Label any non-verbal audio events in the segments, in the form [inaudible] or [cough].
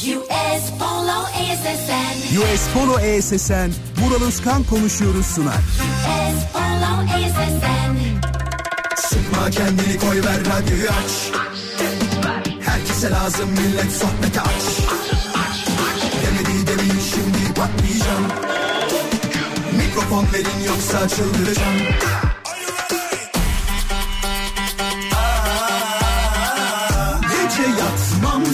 US Polo ESSN. US Polo ESSN, Vural Özkan konuşuyoruz sunar. US Polo ESSN. Sıkma kendini koy ver radyoyu aç. Herkese lazım millet sohbete aç. Demedi demin şimdi patlayacağım. Mikrofon verin yoksa çıldıracağım.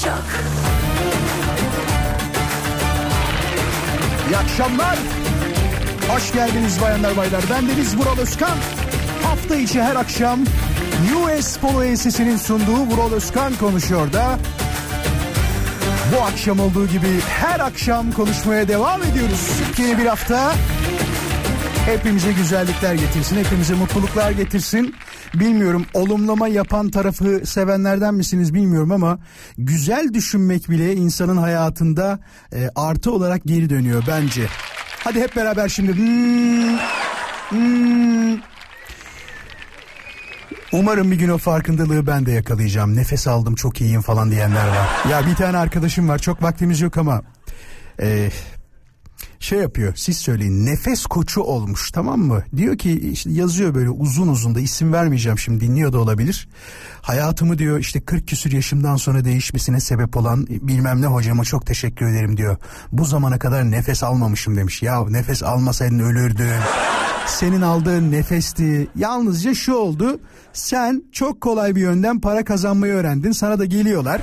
şipşak İyi akşamlar. Hoş geldiniz bayanlar baylar. Ben Deniz Vural Özkan. Hafta içi her akşam US Polo Enstitüsü'nün sunduğu Vural Özkan konuşuyor da bu akşam olduğu gibi her akşam konuşmaya devam ediyoruz. Yeni bir hafta hepimize güzellikler getirsin, hepimize mutluluklar getirsin. Bilmiyorum olumlama yapan tarafı sevenlerden misiniz bilmiyorum ama güzel düşünmek bile insanın hayatında e, artı olarak geri dönüyor bence. Hadi hep beraber şimdi. Hmm, hmm. Umarım bir gün o farkındalığı ben de yakalayacağım. Nefes aldım çok iyiyim falan diyenler var. Ya bir tane arkadaşım var çok vaktimiz yok ama e, şey yapıyor siz söyleyin nefes koçu olmuş tamam mı? Diyor ki işte yazıyor böyle uzun uzun da isim vermeyeceğim şimdi dinliyor da olabilir. Hayatımı diyor işte 40 küsür yaşımdan sonra değişmesine sebep olan bilmem ne hocama çok teşekkür ederim diyor. Bu zamana kadar nefes almamışım demiş. Ya nefes almasaydın ölürdün. Senin aldığın nefesti. Yalnızca şu oldu. Sen çok kolay bir yönden para kazanmayı öğrendin. Sana da geliyorlar.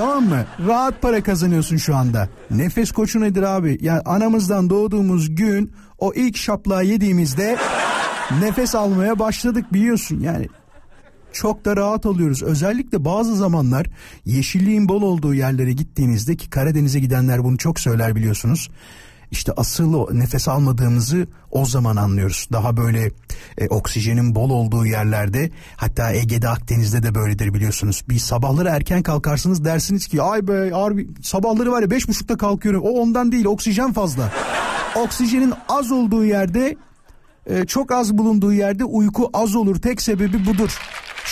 Tamam mı? Rahat para kazanıyorsun şu anda. Nefes koçu nedir abi? Yani anamızdan doğduğumuz gün o ilk şaplağı yediğimizde nefes almaya başladık biliyorsun. Yani çok da rahat oluyoruz. Özellikle bazı zamanlar yeşilliğin bol olduğu yerlere gittiğinizde ki Karadeniz'e gidenler bunu çok söyler biliyorsunuz. İşte asıl o nefes almadığımızı o zaman anlıyoruz. Daha böyle e, oksijenin bol olduğu yerlerde hatta Ege'de Akdeniz'de de böyledir biliyorsunuz. Bir sabahları erken kalkarsınız dersiniz ki ay be harbi sabahları var ya beş buçukta kalkıyorum. O ondan değil oksijen fazla. Oksijenin az olduğu yerde e, çok az bulunduğu yerde uyku az olur. Tek sebebi budur.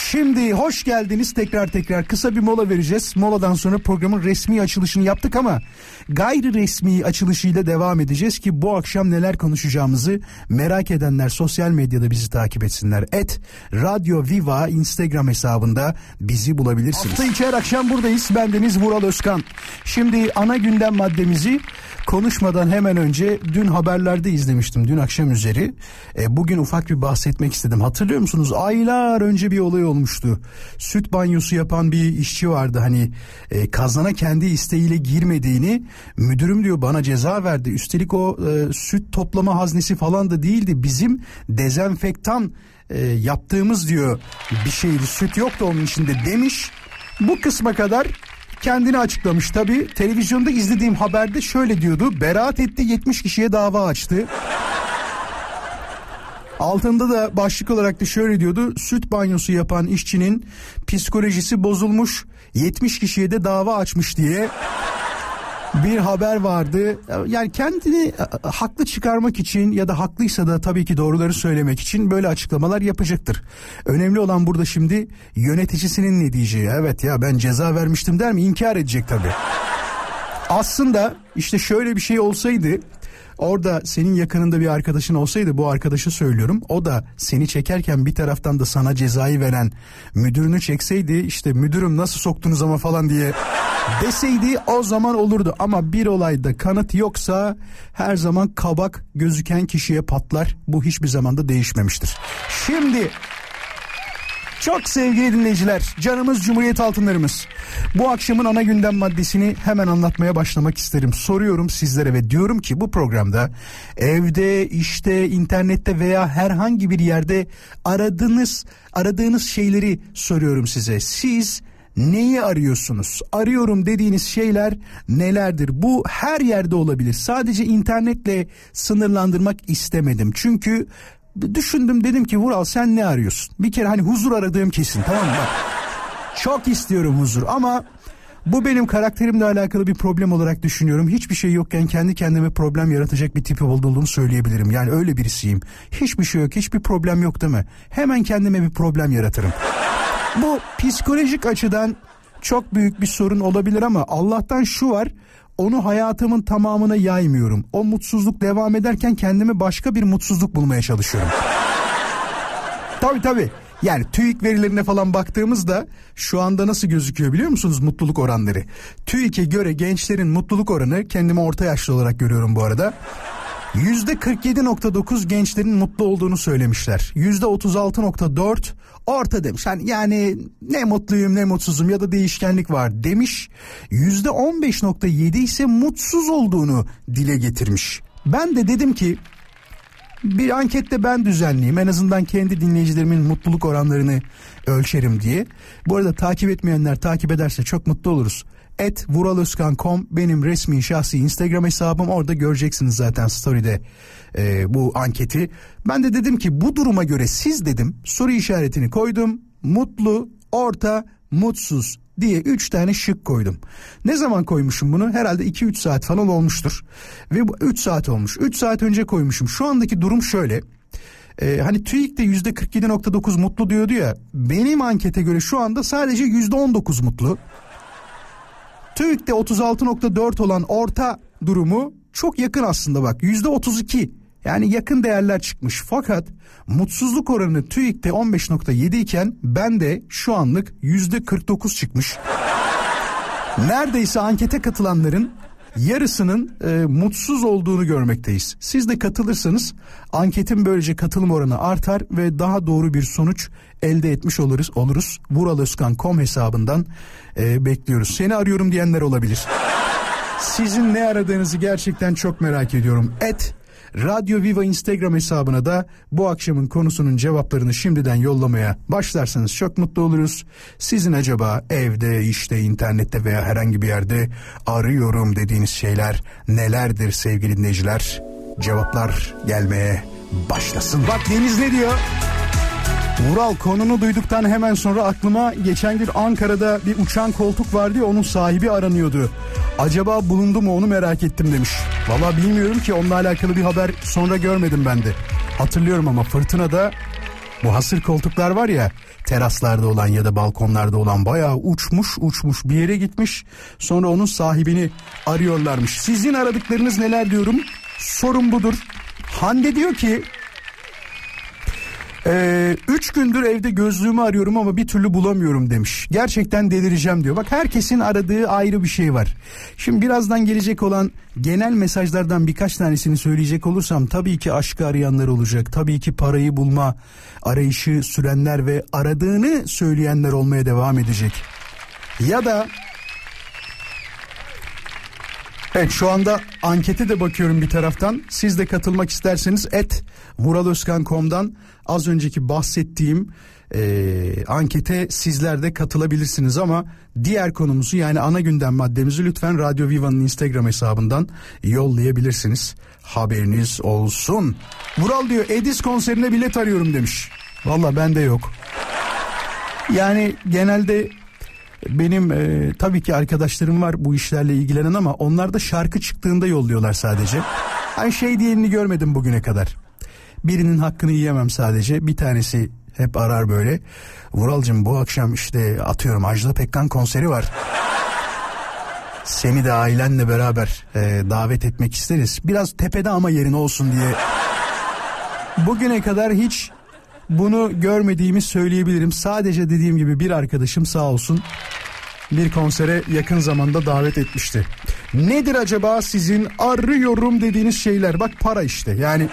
Şimdi hoş geldiniz tekrar tekrar kısa bir mola vereceğiz. Moladan sonra programın resmi açılışını yaptık ama gayri resmi açılışıyla devam edeceğiz ki bu akşam neler konuşacağımızı merak edenler sosyal medyada bizi takip etsinler. Et Radyo Viva Instagram hesabında bizi bulabilirsiniz. Hafta içi her akşam buradayız. Ben Deniz Vural Özkan. Şimdi ana gündem maddemizi konuşmadan hemen önce dün haberlerde izlemiştim dün akşam üzeri. E, bugün ufak bir bahsetmek istedim. Hatırlıyor musunuz? Aylar önce bir olay olmuştu. Süt banyosu yapan bir işçi vardı. Hani e, kazana kendi isteğiyle girmediğini müdürüm diyor bana ceza verdi. Üstelik o e, süt toplama haznesi falan da değildi. Bizim dezenfektan e, yaptığımız diyor bir şeydi. Süt yoktu onun içinde demiş. Bu kısma kadar kendini açıklamış tabi. Televizyonda izlediğim haberde şöyle diyordu. Beraat etti 70 kişiye dava açtı. Altında da başlık olarak da şöyle diyordu. Süt banyosu yapan işçinin psikolojisi bozulmuş. 70 kişiye de dava açmış diye bir haber vardı. Yani kendini e, haklı çıkarmak için ya da haklıysa da tabii ki doğruları söylemek için böyle açıklamalar yapacaktır. Önemli olan burada şimdi yöneticisinin ne diyeceği. Evet ya ben ceza vermiştim der mi? İnkar edecek tabii. Aslında işte şöyle bir şey olsaydı orada senin yakınında bir arkadaşın olsaydı bu arkadaşı söylüyorum. O da seni çekerken bir taraftan da sana cezayı veren müdürünü çekseydi işte müdürüm nasıl soktunuz ama falan diye deseydi o zaman olurdu. Ama bir olayda kanıt yoksa her zaman kabak gözüken kişiye patlar. Bu hiçbir zaman da değişmemiştir. Şimdi çok sevgili dinleyiciler, canımız Cumhuriyet altınlarımız. Bu akşamın ana gündem maddesini hemen anlatmaya başlamak isterim. Soruyorum sizlere ve diyorum ki bu programda evde, işte, internette veya herhangi bir yerde aradığınız aradığınız şeyleri soruyorum size. Siz Neyi arıyorsunuz? Arıyorum dediğiniz şeyler nelerdir? Bu her yerde olabilir. Sadece internetle sınırlandırmak istemedim. Çünkü düşündüm dedim ki Vural sen ne arıyorsun? Bir kere hani huzur aradığım kesin tamam mı? Bak, çok istiyorum huzur ama bu benim karakterimle alakalı bir problem olarak düşünüyorum. Hiçbir şey yokken kendi kendime problem yaratacak bir tipi olduğumu söyleyebilirim. Yani öyle birisiyim. Hiçbir şey yok, hiçbir problem yok mi? Hemen kendime bir problem yaratırım. Bu psikolojik açıdan çok büyük bir sorun olabilir ama Allah'tan şu var. Onu hayatımın tamamına yaymıyorum. O mutsuzluk devam ederken kendime başka bir mutsuzluk bulmaya çalışıyorum. [laughs] tabii tabii. Yani TÜİK verilerine falan baktığımızda şu anda nasıl gözüküyor biliyor musunuz mutluluk oranları? TÜİK'e göre gençlerin mutluluk oranı kendimi orta yaşlı olarak görüyorum bu arada. Yüzde 47.9 gençlerin mutlu olduğunu söylemişler. Yüzde 36.4 orta demiş. Yani, yani ne mutluyum ne mutsuzum ya da değişkenlik var demiş. Yüzde 15.7 ise mutsuz olduğunu dile getirmiş. Ben de dedim ki bir ankette ben düzenleyeyim. En azından kendi dinleyicilerimin mutluluk oranlarını ölçerim diye. Bu arada takip etmeyenler takip ederse çok mutlu oluruz. Et vuraloskan.com benim resmi şahsi Instagram hesabım orada göreceksiniz zaten story'de e, bu anketi. Ben de dedim ki bu duruma göre siz dedim soru işaretini koydum. Mutlu, orta, mutsuz diye 3 tane şık koydum. Ne zaman koymuşum bunu? Herhalde 2-3 saat falan olmuştur. Ve bu 3 saat olmuş. 3 saat önce koymuşum. Şu andaki durum şöyle. Ee, hani TÜİK de yüzde 47.9 mutlu diyordu ya. Benim ankete göre şu anda sadece yüzde 19 mutlu. TÜİK'te 36.4 olan orta durumu çok yakın aslında bak yüzde 32 yani yakın değerler çıkmış fakat mutsuzluk oranı TÜİK'te 15.7 iken ben de şu anlık yüzde 49 çıkmış. Neredeyse ankete katılanların yarısının e, mutsuz olduğunu görmekteyiz. Siz de katılırsanız anketin böylece katılım oranı artar ve daha doğru bir sonuç elde etmiş oluruz. oluruz. Vuraloskan.com hesabından e, bekliyoruz. Seni arıyorum diyenler olabilir. Sizin ne aradığınızı gerçekten çok merak ediyorum. Et Radyo Viva Instagram hesabına da bu akşamın konusunun cevaplarını şimdiden yollamaya başlarsanız çok mutlu oluruz. Sizin acaba evde, işte, internette veya herhangi bir yerde arıyorum dediğiniz şeyler nelerdir sevgili dinleyiciler? Cevaplar gelmeye başlasın. Bak Deniz ne diyor? Vural konunu duyduktan hemen sonra aklıma geçen gün Ankara'da bir uçan koltuk vardı ya onun sahibi aranıyordu. Acaba bulundu mu onu merak ettim demiş. Valla bilmiyorum ki onunla alakalı bir haber sonra görmedim ben de. Hatırlıyorum ama fırtınada bu hasır koltuklar var ya teraslarda olan ya da balkonlarda olan bayağı uçmuş uçmuş bir yere gitmiş. Sonra onun sahibini arıyorlarmış. Sizin aradıklarınız neler diyorum? Sorun budur. Hande diyor ki ee, üç gündür evde gözlüğümü arıyorum ama bir türlü bulamıyorum demiş. Gerçekten delireceğim diyor. Bak herkesin aradığı ayrı bir şey var. Şimdi birazdan gelecek olan genel mesajlardan birkaç tanesini söyleyecek olursam tabii ki aşkı arayanlar olacak. Tabii ki parayı bulma arayışı sürenler ve aradığını söyleyenler olmaya devam edecek. Ya da Evet şu anda ankete de bakıyorum bir taraftan. Siz de katılmak isterseniz et vuraloskan.com'dan az önceki bahsettiğim e, ankete sizler de katılabilirsiniz ama diğer konumuzu yani ana gündem maddemizi lütfen Radyo Viva'nın Instagram hesabından yollayabilirsiniz. Haberiniz olsun. Vural diyor Edis konserine bilet arıyorum demiş. Valla bende yok. Yani genelde benim e, tabii ki arkadaşlarım var bu işlerle ilgilenen ama onlar da şarkı çıktığında yolluyorlar sadece. Hani şey diyenini görmedim bugüne kadar. Birinin hakkını yiyemem sadece. Bir tanesi hep arar böyle. Vuralcığım bu akşam işte atıyorum Ajda Pekkan konseri var. Seni de ailenle beraber e, davet etmek isteriz. Biraz tepede ama yerin olsun diye. Bugüne kadar hiç bunu görmediğimi söyleyebilirim. Sadece dediğim gibi bir arkadaşım sağ olsun bir konsere yakın zamanda davet etmişti. Nedir acaba sizin arıyorum dediğiniz şeyler? Bak para işte yani.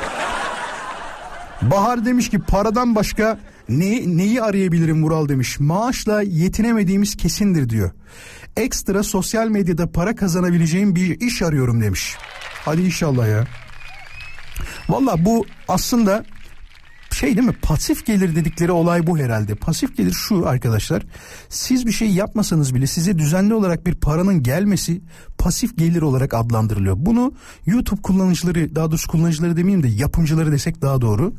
Bahar demiş ki paradan başka ne, neyi arayabilirim Mural demiş. Maaşla yetinemediğimiz kesindir diyor. Ekstra sosyal medyada para kazanabileceğim bir iş arıyorum demiş. Hadi inşallah ya. Valla bu aslında şey değil mi pasif gelir dedikleri olay bu herhalde. Pasif gelir şu arkadaşlar siz bir şey yapmasanız bile size düzenli olarak bir paranın gelmesi pasif gelir olarak adlandırılıyor. Bunu YouTube kullanıcıları daha doğrusu kullanıcıları demeyeyim de yapımcıları desek daha doğru.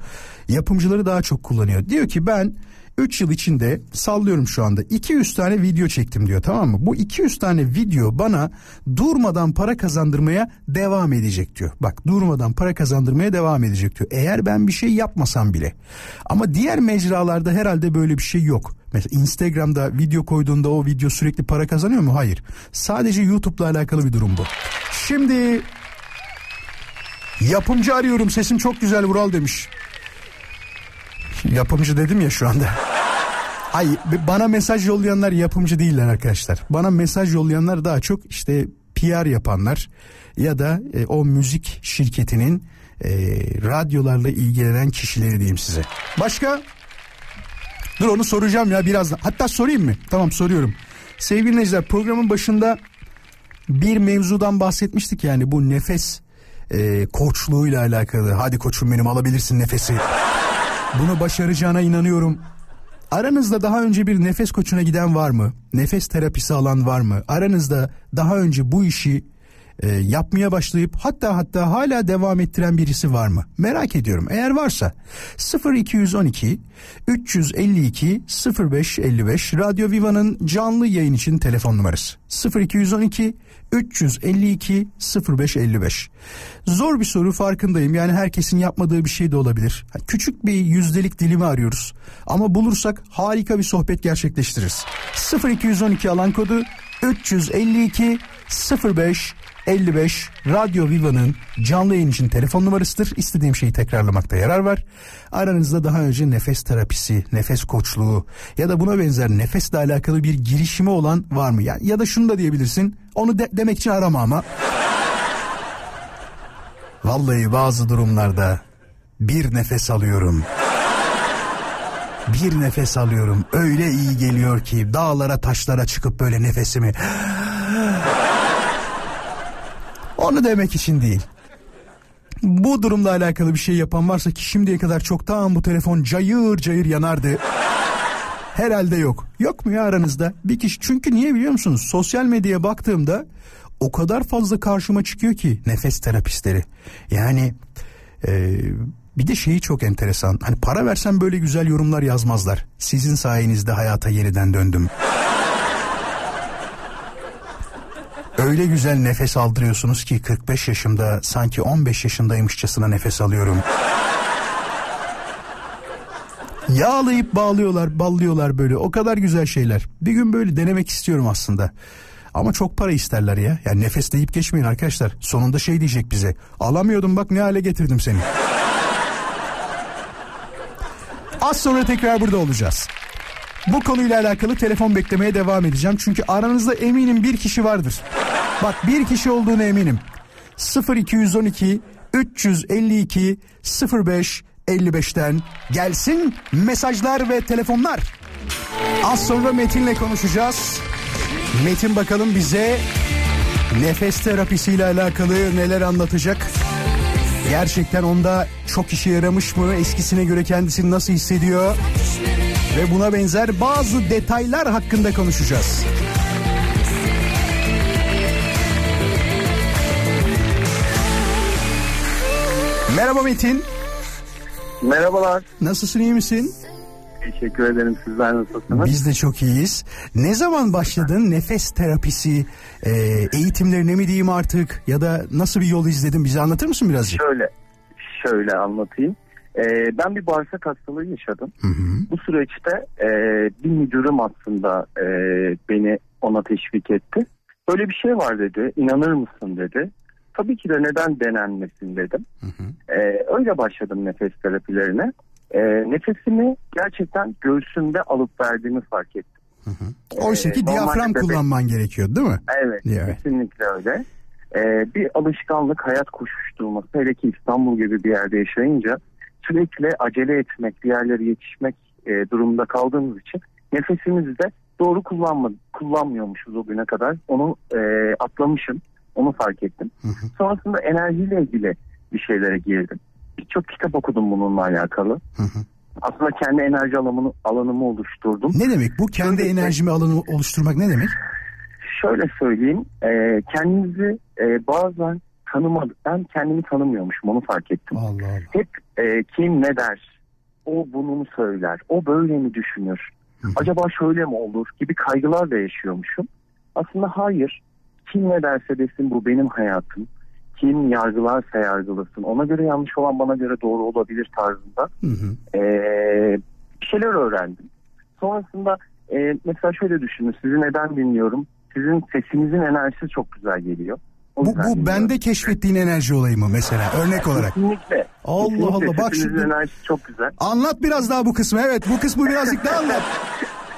Yapımcıları daha çok kullanıyor. Diyor ki ben 3 yıl içinde sallıyorum şu anda 200 tane video çektim diyor tamam mı? Bu 200 tane video bana durmadan para kazandırmaya devam edecek diyor. Bak durmadan para kazandırmaya devam edecek diyor. Eğer ben bir şey yapmasam bile. Ama diğer mecralarda herhalde böyle bir şey yok. Mesela Instagram'da video koyduğunda o video sürekli para kazanıyor mu? Hayır. Sadece YouTube'la alakalı bir durum bu. Şimdi yapımcı arıyorum sesim çok güzel Vural demiş. Yapımcı dedim ya şu anda. Hayır bana mesaj yollayanlar yapımcı değiller arkadaşlar. Bana mesaj yollayanlar daha çok işte PR yapanlar ya da e, o müzik şirketinin e, radyolarla ilgilenen kişileri diyeyim size. Başka? Dur onu soracağım ya birazdan. Hatta sorayım mı? Tamam soruyorum. Sevgili dinleyiciler programın başında bir mevzudan bahsetmiştik yani bu nefes e, koçluğuyla alakalı. Hadi koçum benim alabilirsin nefesi. Bunu başaracağına inanıyorum. Aranızda daha önce bir nefes koçuna giden var mı? Nefes terapisi alan var mı? Aranızda daha önce bu işi e, yapmaya başlayıp hatta hatta hala devam ettiren birisi var mı? Merak ediyorum. Eğer varsa 0212 352 0555 Radyo Viva'nın canlı yayın için telefon numarası 0212 352 0555. Zor bir soru farkındayım. Yani herkesin yapmadığı bir şey de olabilir. Küçük bir yüzdelik dilimi arıyoruz. Ama bulursak harika bir sohbet gerçekleştiririz. 0212 alan kodu 352 05 55 Radyo Viva'nın canlı yayın için telefon numarasıdır. İstediğim şeyi tekrarlamakta yarar var. Aranızda daha önce nefes terapisi, nefes koçluğu ya da buna benzer nefesle alakalı bir girişimi olan var mı? Ya, ya da şunu da diyebilirsin. Onu de, demek için arama ama. Vallahi bazı durumlarda bir nefes alıyorum. Bir nefes alıyorum. Öyle iyi geliyor ki dağlara taşlara çıkıp böyle nefesimi onu demek için değil. Bu durumla alakalı bir şey yapan varsa ki şimdiye kadar çoktan bu telefon cayır cayır yanardı. Herhalde yok. Yok mu ya aranızda? Bir kişi çünkü niye biliyor musunuz? Sosyal medyaya baktığımda o kadar fazla karşıma çıkıyor ki nefes terapistleri. Yani e, bir de şeyi çok enteresan. Hani para versem böyle güzel yorumlar yazmazlar. Sizin sayenizde hayata yeniden döndüm. Öyle güzel nefes aldırıyorsunuz ki 45 yaşımda sanki 15 yaşındaymışçasına nefes alıyorum. Yağlayıp bağlıyorlar, ballıyorlar böyle. O kadar güzel şeyler. Bir gün böyle denemek istiyorum aslında. Ama çok para isterler ya. Yani nefes deyip geçmeyin arkadaşlar. Sonunda şey diyecek bize. Alamıyordum bak ne hale getirdim seni. Az sonra tekrar burada olacağız. Bu konuyla alakalı telefon beklemeye devam edeceğim. Çünkü aranızda eminim bir kişi vardır. Bak bir kişi olduğunu eminim. 0212 352 05 55'ten gelsin mesajlar ve telefonlar. Az sonra Metin'le konuşacağız. Metin bakalım bize nefes terapisiyle alakalı neler anlatacak. Gerçekten onda çok işe yaramış mı? Eskisine göre kendisini nasıl hissediyor? Ve buna benzer bazı detaylar hakkında konuşacağız. Merhaba Metin. Merhabalar. Nasılsın iyi misin? Teşekkür ederim. Sizler nasılsınız? Biz de çok iyiyiz. Ne zaman başladın nefes terapisi e, eğitimlerine mi diyeyim artık ya da nasıl bir yol izledin bize anlatır mısın birazcık? Şöyle, şöyle anlatayım. Ee, ben bir bağırsak hastalığı yaşadım. Hı hı. Bu süreçte e, bir müdürüm aslında e, beni ona teşvik etti. Böyle bir şey var dedi. İnanır mısın dedi. Tabii ki de neden denenmesin dedim. Hı hı. Ee, öyle başladım nefes terapilerine. Ee, nefesimi gerçekten göğsümde alıp verdiğimi fark ettim. Oysa ki Ee, normalde diyafram bebek- kullanman gerekiyor değil mi? Evet, Evet. kesinlikle öyle. Ee, bir alışkanlık hayat koşuşturması hele ki İstanbul gibi bir yerde yaşayınca sürekli acele etmek, bir yerlere yetişmek e, durumunda kaldığımız için nefesimizi de doğru kullanma, kullanmıyormuşuz o güne kadar. Onu e, atlamışım, onu fark ettim. Sonrasında enerjiyle ilgili bir şeylere girdim. birçok kitap okudum bununla alakalı. Aslında kendi enerji alanımı, alanımı oluşturdum. Ne demek bu? Kendi Şöyle- enerjimi alanı oluşturmak ne demek? Şöyle söyleyeyim, e, kendinizi e, bazen tanımadık. Ben kendimi tanımıyormuşum, onu fark ettim. Allah Allah. Hep e, kim ne der, o bunu mu söyler, o böyle mi düşünür, acaba şöyle mi olur gibi kaygılarla yaşıyormuşum. Aslında hayır, kim ne derse desin bu benim hayatım. Kim yargılarsa yargılasın. Ona göre yanlış olan bana göre doğru olabilir tarzında Hı hı. ee, bir şeyler öğrendim. Sonrasında e, mesela şöyle düşünün sizi neden dinliyorum? Sizin sesinizin enerjisi çok güzel geliyor. O Bu, bu bende keşfettiğin enerji olayı mı mesela örnek olarak? Kesinlikle. Allah Kesinlikle Allah, bak şimdi- enerjisi çok güzel. Anlat biraz daha bu kısmı evet bu kısmı birazcık daha anlat.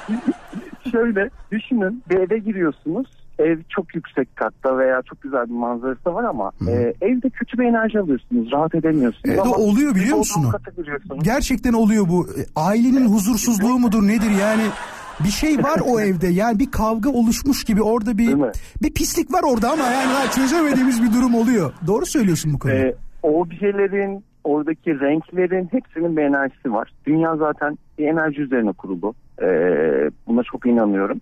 [laughs] Şöyle düşünün bir eve giriyorsunuz. Ev çok yüksek katta veya çok güzel bir manzarası var ama e, evde kötü bir enerji alıyorsunuz. Rahat edemiyorsunuz. Ama o oluyor biliyor musun kata giriyorsunuz. Gerçekten oluyor bu. E, Ailenin huzursuzluğu mudur nedir yani? Bir şey var o evde yani bir kavga oluşmuş gibi orada bir bir pislik var orada ama yani çözemediğimiz bir durum oluyor. Doğru söylüyorsun bu konuda. Ee, o objelerin, oradaki renklerin hepsinin bir enerjisi var. Dünya zaten bir enerji üzerine kurulu. Ee, buna çok inanıyorum.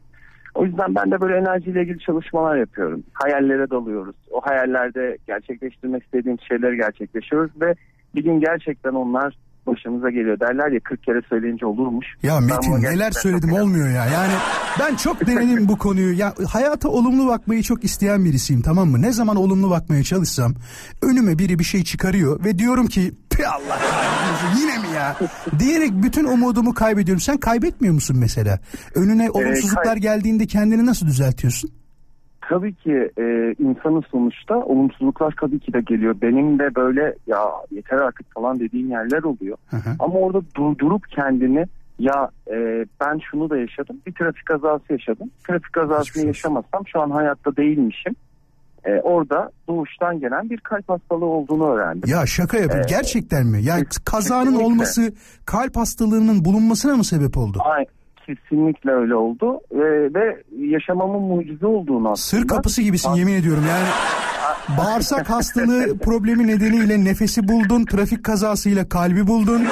O yüzden ben de böyle enerjiyle ilgili çalışmalar yapıyorum. Hayallere dalıyoruz. O hayallerde gerçekleştirmek istediğimiz şeyleri gerçekleşiyoruz ve bir gün gerçekten onlar başımıza geliyor. Derler ya 40 kere söyleyince olurmuş. Ya Metin neler söyledim olmuyor ya. Yani ben çok denedim bu konuyu. Ya hayata olumlu bakmayı çok isteyen birisiyim tamam mı? Ne zaman olumlu bakmaya çalışsam önüme biri bir şey çıkarıyor ve diyorum ki "Pih Allah yine mi ya? Diyerek bütün umudumu kaybediyorum. Sen kaybetmiyor musun mesela? Önüne olumsuzluklar kay- geldiğinde kendini nasıl düzeltiyorsun? Tabii ki e, insanın sonuçta olumsuzluklar tabii ki de geliyor. Benim de böyle ya yeter artık falan dediğim yerler oluyor. Hı hı. Ama orada durdurup kendini ya e, ben şunu da yaşadım. Bir trafik kazası yaşadım. Trafik kazasını yaşamasam şu an hayatta değilmişim. E, orada doğuştan gelen bir kalp hastalığı olduğunu öğrendim. Ya şaka yapıyor. Ee, Gerçekten mi? Yani kazanın kesinlikle. olması kalp hastalığının bulunmasına mı sebep oldu? Ay, kesinlikle öyle oldu. E, ve yaşamamın mucize olduğunu aslında. Sır kapısı gibisin yemin ediyorum yani. [laughs] Bağırsak hastalığı problemi nedeniyle nefesi buldun, trafik kazasıyla kalbi buldun.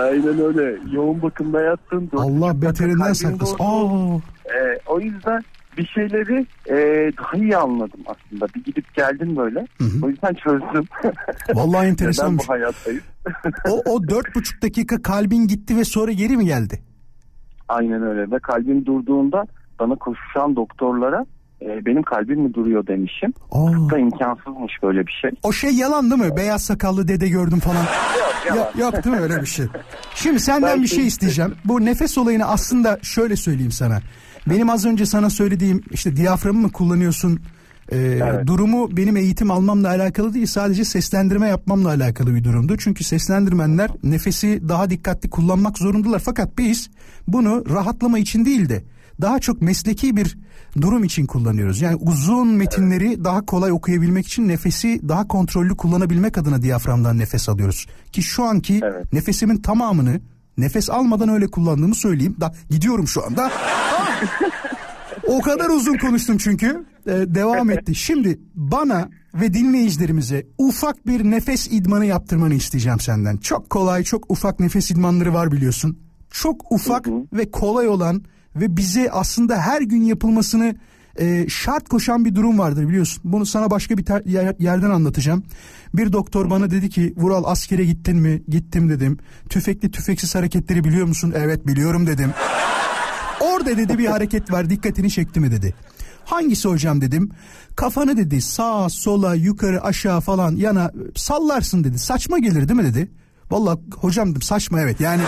Aynen öyle. Yoğun bakımda yattın. Allah beterinden saklasın. Aa, Ee, o yüzden bir şeyleri e, daha iyi anladım aslında. Bir gidip geldim böyle. O yüzden çözdüm. [laughs] vallahi Neden enteresanmış. bu hayattayız? O, o dört buçuk dakika kalbin gitti ve sonra geri mi geldi? Aynen öyle. Ve kalbim durduğunda bana koşuşan doktorlara e, benim kalbim mi duruyor demişim. Aa. Da imkansızmış böyle bir şey. O şey yalan değil mi? Beyaz sakallı dede gördüm falan. Yok, yok değil mi öyle bir şey? Şimdi senden bir şey isteyeceğim. Bu nefes olayını aslında şöyle söyleyeyim sana. Benim az önce sana söylediğim işte diyaframı mı kullanıyorsun? Ee, Evet. Durumu benim eğitim almamla alakalı değil sadece seslendirme yapmamla alakalı bir durumdu. Çünkü seslendirmenler nefesi daha dikkatli kullanmak zorundalar. Fakat biz bunu rahatlama için değil de daha çok mesleki bir durum için kullanıyoruz. Yani uzun metinleri daha kolay okuyabilmek için nefesi daha kontrollü kullanabilmek adına diyaframdan nefes alıyoruz. Ki şu anki Evet. nefesimin tamamını nefes almadan öyle kullandığımı söyleyeyim. Da gidiyorum şu anda. [laughs] O kadar uzun konuştum çünkü. Ee, devam etti. Şimdi bana ve dinleyicilerimize ufak bir nefes idmanı yaptırmanı isteyeceğim senden. Çok kolay, çok ufak nefes idmanları var biliyorsun. Çok ufak ve kolay olan ve bize aslında her gün yapılmasını e, şart koşan bir durum vardır biliyorsun. Bunu sana başka bir ter- yer- yerden anlatacağım. Bir doktor bana dedi ki Vural askere gittin mi? Gittim dedim. Tüfekli tüfeksiz hareketleri biliyor musun? Evet biliyorum dedim. Orada dedi bir hareket var dikkatini çekti mi dedi. Hangisi hocam dedim. Kafanı dedi sağa sola yukarı aşağı falan yana sallarsın dedi. Saçma gelir değil mi dedi. Vallahi hocam dedim saçma evet yani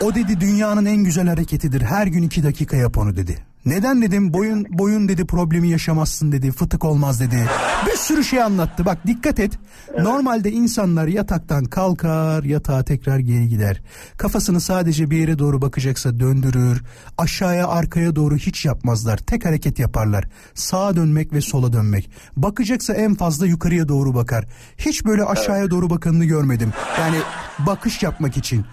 o dedi dünyanın en güzel hareketidir. Her gün iki dakika yap onu dedi. Neden dedim boyun boyun dedi problemi yaşamazsın dedi fıtık olmaz dedi. Bir sürü şey anlattı bak dikkat et. Normalde insanlar yataktan kalkar yatağa tekrar geri gider. Kafasını sadece bir yere doğru bakacaksa döndürür. Aşağıya arkaya doğru hiç yapmazlar. Tek hareket yaparlar. Sağa dönmek ve sola dönmek. Bakacaksa en fazla yukarıya doğru bakar. Hiç böyle aşağıya doğru bakanını görmedim. Yani bakış yapmak için.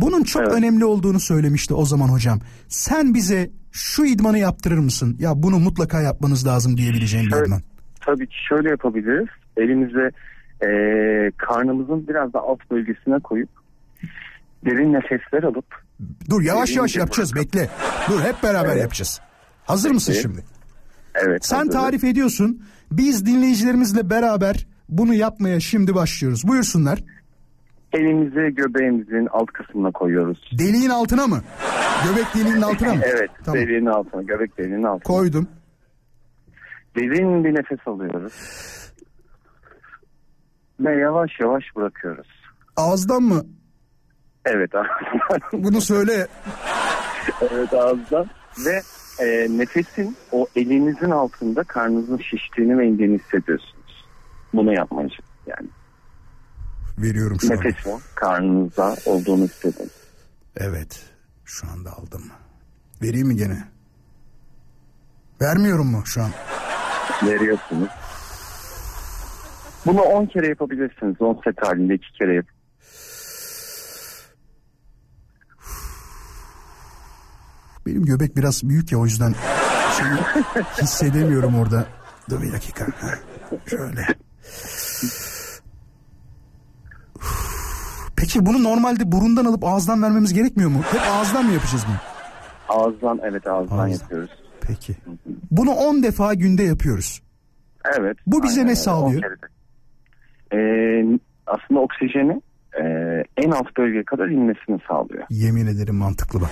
Bunun çok Evet. önemli olduğunu söylemişti o zaman hocam. Sen bize şu idmanı yaptırır mısın? Ya bunu mutlaka yapmanız lazım diyebileceğim bir idman. Tabii ki şöyle yapabiliriz. Elimize e, karnımızın biraz da alt bölgesine koyup derin nefesler alıp Dur yavaş yavaş yapacağız bırakın. bekle. Dur hep beraber Evet. yapacağız. Hazır mısın Peki. şimdi? evet Sen hazırız. tarif ediyorsun. Biz dinleyicilerimizle beraber bunu yapmaya şimdi başlıyoruz. Buyursunlar. Elimizi göbeğimizin alt kısmına koyuyoruz. Deliğin altına mı? Göbek deliğinin altına mı? [laughs] Evet Tamam. deliğin altına göbek deliğinin altına. Koydum. Derin bir nefes alıyoruz. Ve yavaş yavaş bırakıyoruz. Ağızdan mı? Evet [laughs] ağızdan. Bunu söyle. evet ağızdan. Ve e, nefesin o elinizin altında karnınızın şiştiğini ve indiğini hissediyorsunuz. Bunu yapmayın yani. Veriyorum şu an. Nefesin karnınızda olduğunu hissedin. Evet. Şu anda aldım. Vereyim mi gene? Vermiyorum mu şu an? Veriyorsunuz. Bunu 10 kere yapabilirsiniz. 10 set halinde 2 kere yap. Benim göbek biraz büyük ya o yüzden [laughs] şeyi hissedemiyorum orada. Dur bir dakika. Şöyle. Peki bunu normalde burundan alıp ağızdan vermemiz gerekmiyor mu? Hep ağızdan mı yapacağız bunu? Ağızdan evet ağızdan Ağızdan. yapıyoruz. Peki. Bunu 10 defa günde yapıyoruz. Evet. Bu bize ne öyle. sağlıyor? 10 kere de. Ee, aslında oksijeni e, en alt bölgeye kadar inmesini sağlıyor. Yemin ederim mantıklı bak.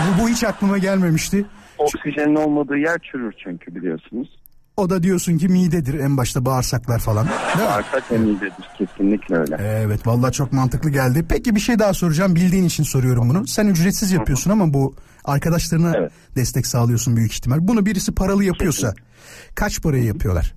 Bu, bu hiç aklıma gelmemişti. Oksijenin olmadığı yer çürür çünkü biliyorsunuz. O da diyorsun ki midedir en başta bağırsaklar falan. Değil mi? Arka temidedir kesinlikle öyle. Evet vallahi çok mantıklı geldi. Peki bir şey daha soracağım. Bildiğin için soruyorum bunu. Sen ücretsiz yapıyorsun ama bu arkadaşlarına Evet. destek sağlıyorsun büyük ihtimal. Bunu birisi paralı yapıyorsa kaç paraya yapıyorlar?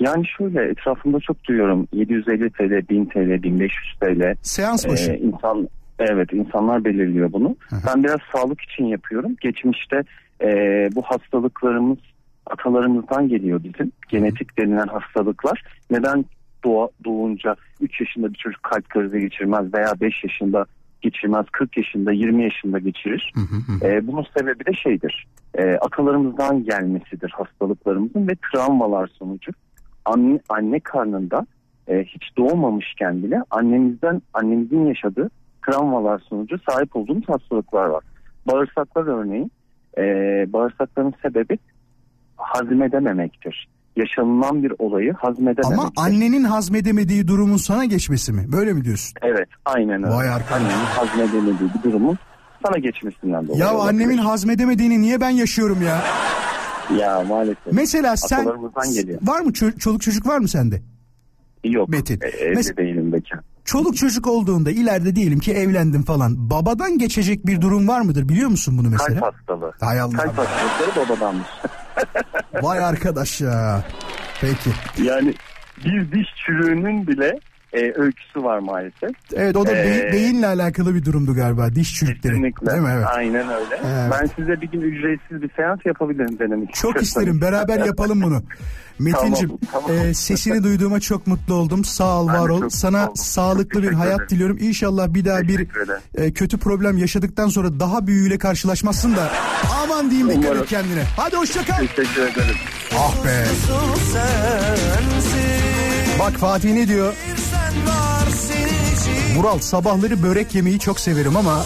Yani şöyle etrafımda çok duyuyorum 750 TL, 1000 TL, 1500 TL. Seans başı. Ee, insan evet insanlar belirliyor bunu. Ben biraz sağlık için yapıyorum. Geçmişte e, bu hastalıklarımız atalarımızdan geliyor bizim. Genetik denilen hastalıklar. Neden doğa, doğunca 3 yaşında bir çocuk kalp krizi geçirmez veya 5 yaşında geçirmez, 40 yaşında, 20 yaşında geçirir. E, bunun sebebi de şeydir. E, atalarımızdan gelmesidir hastalıklarımızın ve travmalar sonucu anne, anne karnında e, hiç doğmamışken bile annemizden annemizin yaşadığı travmalar sonucu sahip olduğumuz hastalıklar var. Bağırsaklar örneğin e, bağırsakların sebebi hazmedememektir. Yaşanılan bir olayı hazmedememektir. Ama annenin hazmedemediği durumun sana geçmesi mi? Böyle mi diyorsun? Evet aynen öyle. Vay arkadaş. Annenin hazmedemediği bir durumun sana geçmesinden dolayı. Ya annemin hazmedemediğini niye ben yaşıyorum ya? Ya maalesef. Mesela sen var mı ço- çoluk çocuk var mı sende? Yok. Metin. E, evli Mes- değilim bekar. Çoluk çocuk olduğunda ileride diyelim ki evlendim falan. Babadan geçecek bir durum var mıdır biliyor musun bunu mesela? Kalp hastalığı. Hay Allah. Kalp hastalıkları babadanmış. [laughs] [laughs] Vay arkadaş ya. Peki. yani bir diş çürüğünün bile e, öyküsü var maalesef. Evet o da Ee, beyin- beyinle alakalı bir durumdu galiba. Diş çürükleri. Kesinlikle. Değil mi? Evet. Aynen öyle. Evet. Ben size bir gün ücretsiz bir seans yapabilirim denemek Çok isterim. Beraber yapalım bunu. [laughs] Metin'cim Tamam, tamam. e, sesini duyduğuma çok mutlu oldum. Sağ ol, Ben var ol. Sana oldum. sağlıklı Çok bir hayat ederim. diliyorum. İnşallah bir daha bir ederim. e, kötü problem yaşadıktan sonra daha büyüğüyle karşılaşmazsın da. Aman diyeyim dikkat et Umarım. kendine. Hadi hoşça kal. Teşekkür ederim. Ah be. Bak Fatih ne diyor? Vural sabahları börek yemeyi çok severim ama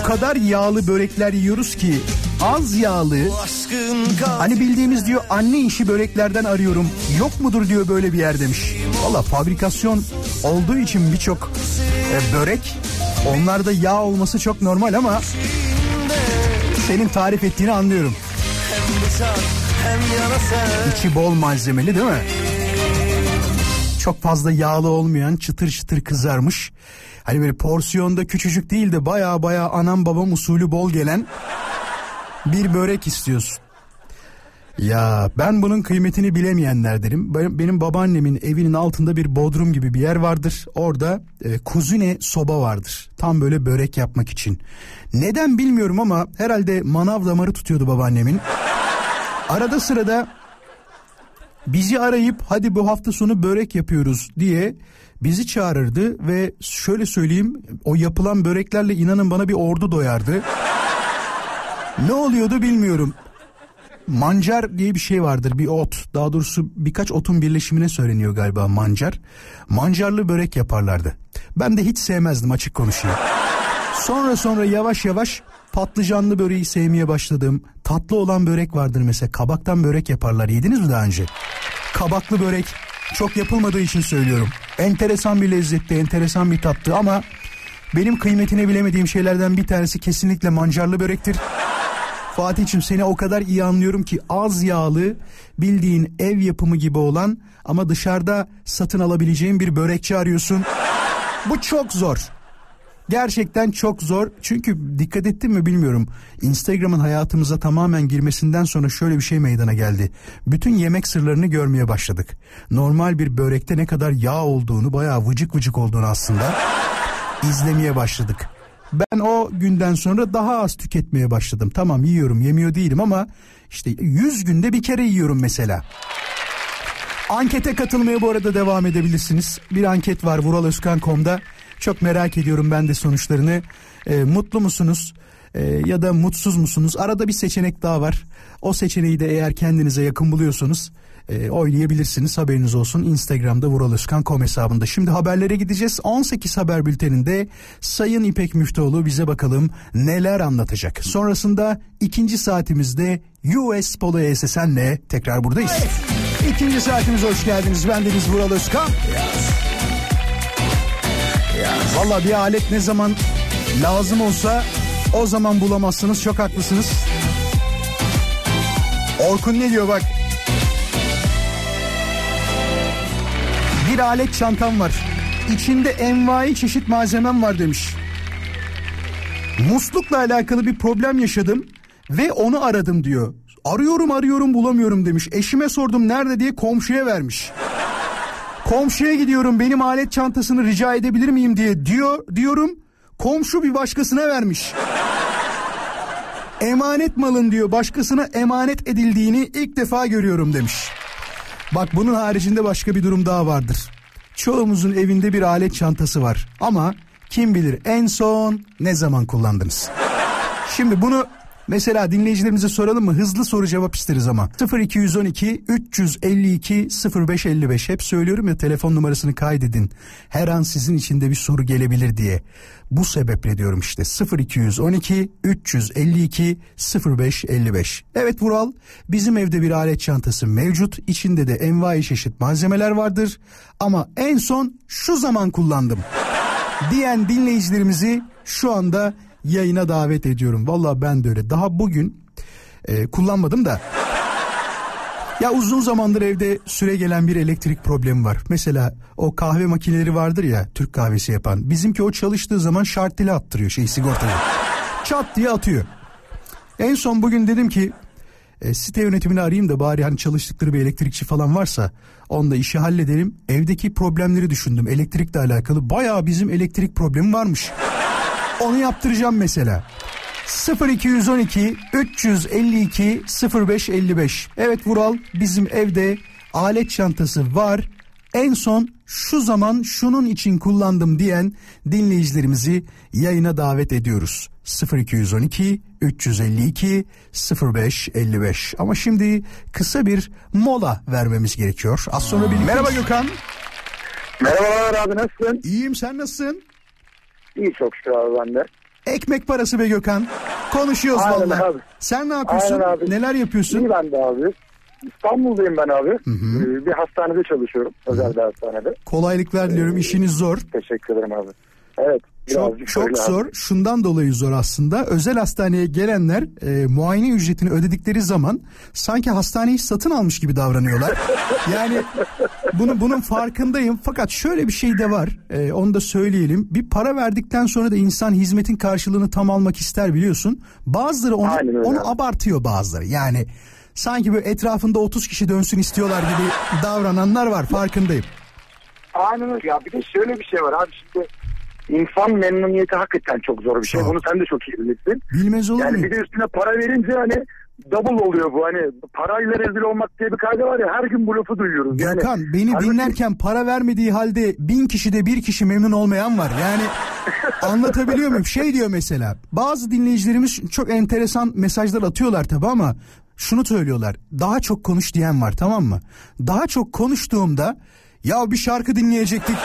o kadar yağlı börekler yiyoruz ki az yağlı hani bildiğimiz diyor anne işi böreklerden arıyorum yok mudur diyor böyle bir yer demiş. Valla fabrikasyon olduğu için birçok e, börek onlarda yağ olması çok normal ama senin tarif ettiğini anlıyorum. İçi bol malzemeli değil mi? Çok fazla yağlı olmayan çıtır çıtır kızarmış. Hani böyle porsiyonda küçücük değil de baya baya anam babam usulü bol gelen bir börek istiyorsun. Ya ben bunun kıymetini bilemeyenlerdenim. Benim, babaannemin evinin altında bir bodrum gibi bir yer vardır. Orada e, kuzine soba vardır. Tam böyle börek yapmak için. Neden bilmiyorum ama herhalde manav damarı tutuyordu babaannemin. Arada sırada bizi arayıp hadi bu hafta sonu börek yapıyoruz diye bizi çağırırdı ve şöyle söyleyeyim o yapılan böreklerle inanın bana bir ordu doyardı. Ne oluyordu bilmiyorum. mancar diye bir şey vardır bir ot. Daha doğrusu birkaç otun birleşimine söyleniyor galiba mancar. Mancarlı börek yaparlardı. Ben de hiç sevmezdim açık konuşayım. Sonra sonra yavaş yavaş patlıcanlı böreği sevmeye başladım. Tatlı olan börek vardır mesela kabaktan börek yaparlar. Yediniz mi daha önce? Kabaklı börek çok yapılmadığı için söylüyorum. Enteresan bir lezzette, enteresan bir tattı ama benim kıymetini bilemediğim şeylerden bir tanesi kesinlikle mancarlı börektir. Fatih'im seni o kadar iyi anlıyorum ki az yağlı bildiğin ev yapımı gibi olan ama dışarıda satın alabileceğin bir börekçi arıyorsun. Bu çok zor. Gerçekten çok zor. Çünkü dikkat ettin mi bilmiyorum. Instagram'ın hayatımıza tamamen girmesinden sonra şöyle bir şey meydana geldi. Bütün yemek sırlarını görmeye başladık. Normal bir börekte ne kadar yağ olduğunu, bayağı vıcık vıcık olduğunu aslında izlemeye başladık. Ben o günden sonra daha az tüketmeye başladım. Tamam yiyorum, yemiyor değilim ama işte 100 günde bir kere yiyorum mesela. Ankete katılmaya bu arada devam edebilirsiniz. Bir anket var vuraloskan.com'da. Çok merak ediyorum ben de sonuçlarını. Ee, mutlu musunuz? Ee, ya da mutsuz musunuz? Arada bir seçenek daha var. O seçeneği de eğer kendinize yakın buluyorsanız e, oylayabilirsiniz. Haberiniz olsun. Instagram'da vuraloskan.com hesabında. Şimdi haberlere gideceğiz. 18 haber bülteninde Sayın İpek Müftüoğlu bize bakalım neler anlatacak. Sonrasında ikinci saatimizde US Polo ESSN'le tekrar buradayız. İkinci saatimize hoş geldiniz. Ben Deniz Vural Özkan. Valla bir alet ne zaman lazım olsa o zaman bulamazsınız. Çok haklısınız. Orkun ne diyor bak. Bir alet çantam var. İçinde envai çeşit malzemem var demiş. Muslukla alakalı bir problem yaşadım ve onu aradım diyor. Arıyorum arıyorum bulamıyorum demiş. Eşime sordum nerede diye komşuya vermiş. Komşuya gidiyorum benim alet çantasını rica edebilir miyim diye diyor diyorum. Komşu bir başkasına vermiş. Emanet malın diyor başkasına emanet edildiğini ilk defa görüyorum demiş. Bak bunun haricinde başka bir durum daha vardır. Çoğumuzun evinde bir alet çantası var ama kim bilir en son ne zaman kullandınız? Şimdi bunu mesela dinleyicilerimize soralım mı? Hızlı soru cevap isteriz ama. 0212 352 0555 hep söylüyorum ya telefon numarasını kaydedin. Her an sizin için de bir soru gelebilir diye. Bu sebeple diyorum işte 0212 352 0555. Evet Vural bizim evde bir alet çantası mevcut. İçinde de envai çeşit malzemeler vardır. Ama en son şu zaman kullandım. [laughs] diyen dinleyicilerimizi şu anda yayına davet ediyorum. Valla ben de öyle. Daha bugün e, kullanmadım da. Ya uzun zamandır evde süre gelen bir elektrik problemi var. Mesela o kahve makineleri vardır ya Türk kahvesi yapan. Bizimki o çalıştığı zaman şarteli attırıyor şey sigortayı. Çat diye atıyor. En son bugün dedim ki e, site yönetimini arayayım da bari hani çalıştıkları bir elektrikçi falan varsa onda işi halledelim. Evdeki problemleri düşündüm. Elektrikle alakalı bayağı bizim elektrik problemi varmış. Onu yaptıracağım mesela. 0212 352 0555. Evet Vural bizim evde alet çantası var. En son şu zaman şunun için kullandım diyen dinleyicilerimizi yayına davet ediyoruz. 0212 352 0555. Ama şimdi kısa bir mola vermemiz gerekiyor. Az sonra birlikte. Merhaba Gökhan. Merhabalar abi nasılsın? İyiyim sen nasılsın? İyi çok şükür abi ben de. Ekmek parası be Gökhan. Konuşuyoruz Aynen vallahi. abi. Sen ne yapıyorsun? Aynen abi. Neler yapıyorsun? İyi ben de abi. İstanbul'dayım ben abi. Ee, Bir hastanede çalışıyorum. Özel bir hastanede. Kolaylıklar diliyorum. İşiniz zor. Teşekkür ederim abi. Evet. Çok çok zor. Şundan dolayı zor aslında. Özel hastaneye gelenler e, muayene ücretini ödedikleri zaman sanki hastaneyi satın almış gibi davranıyorlar. [laughs] yani bunu bunun farkındayım. Fakat şöyle bir şey de var. E, onu da söyleyelim. Bir para verdikten sonra da insan hizmetin karşılığını tam almak ister biliyorsun. Bazıları onu onu abartıyor bazıları. Yani sanki böyle etrafında 30 kişi dönsün istiyorlar gibi davrananlar var farkındayım. Aynen öyle. Ya bir de şöyle bir şey var abi şimdi insan memnuniyeti hakikaten çok zor bir şey. Çok. Bunu sen de çok iyi bilirsin. Bilmez olur Yani muyum? bir de üstüne para verince hani double oluyor bu. Hani parayla rezil olmak diye bir kayda var ya her gün bu lafı duyuyoruz. Yani, Gökhan beni halbuki- dinlerken para vermediği halde bin kişide bir kişi memnun olmayan var. Yani [laughs] anlatabiliyor muyum? Şey diyor mesela bazı dinleyicilerimiz çok enteresan mesajlar atıyorlar tabi ama şunu söylüyorlar. Daha çok konuş diyen var tamam mı? Daha çok konuştuğumda ya bir şarkı dinleyecektik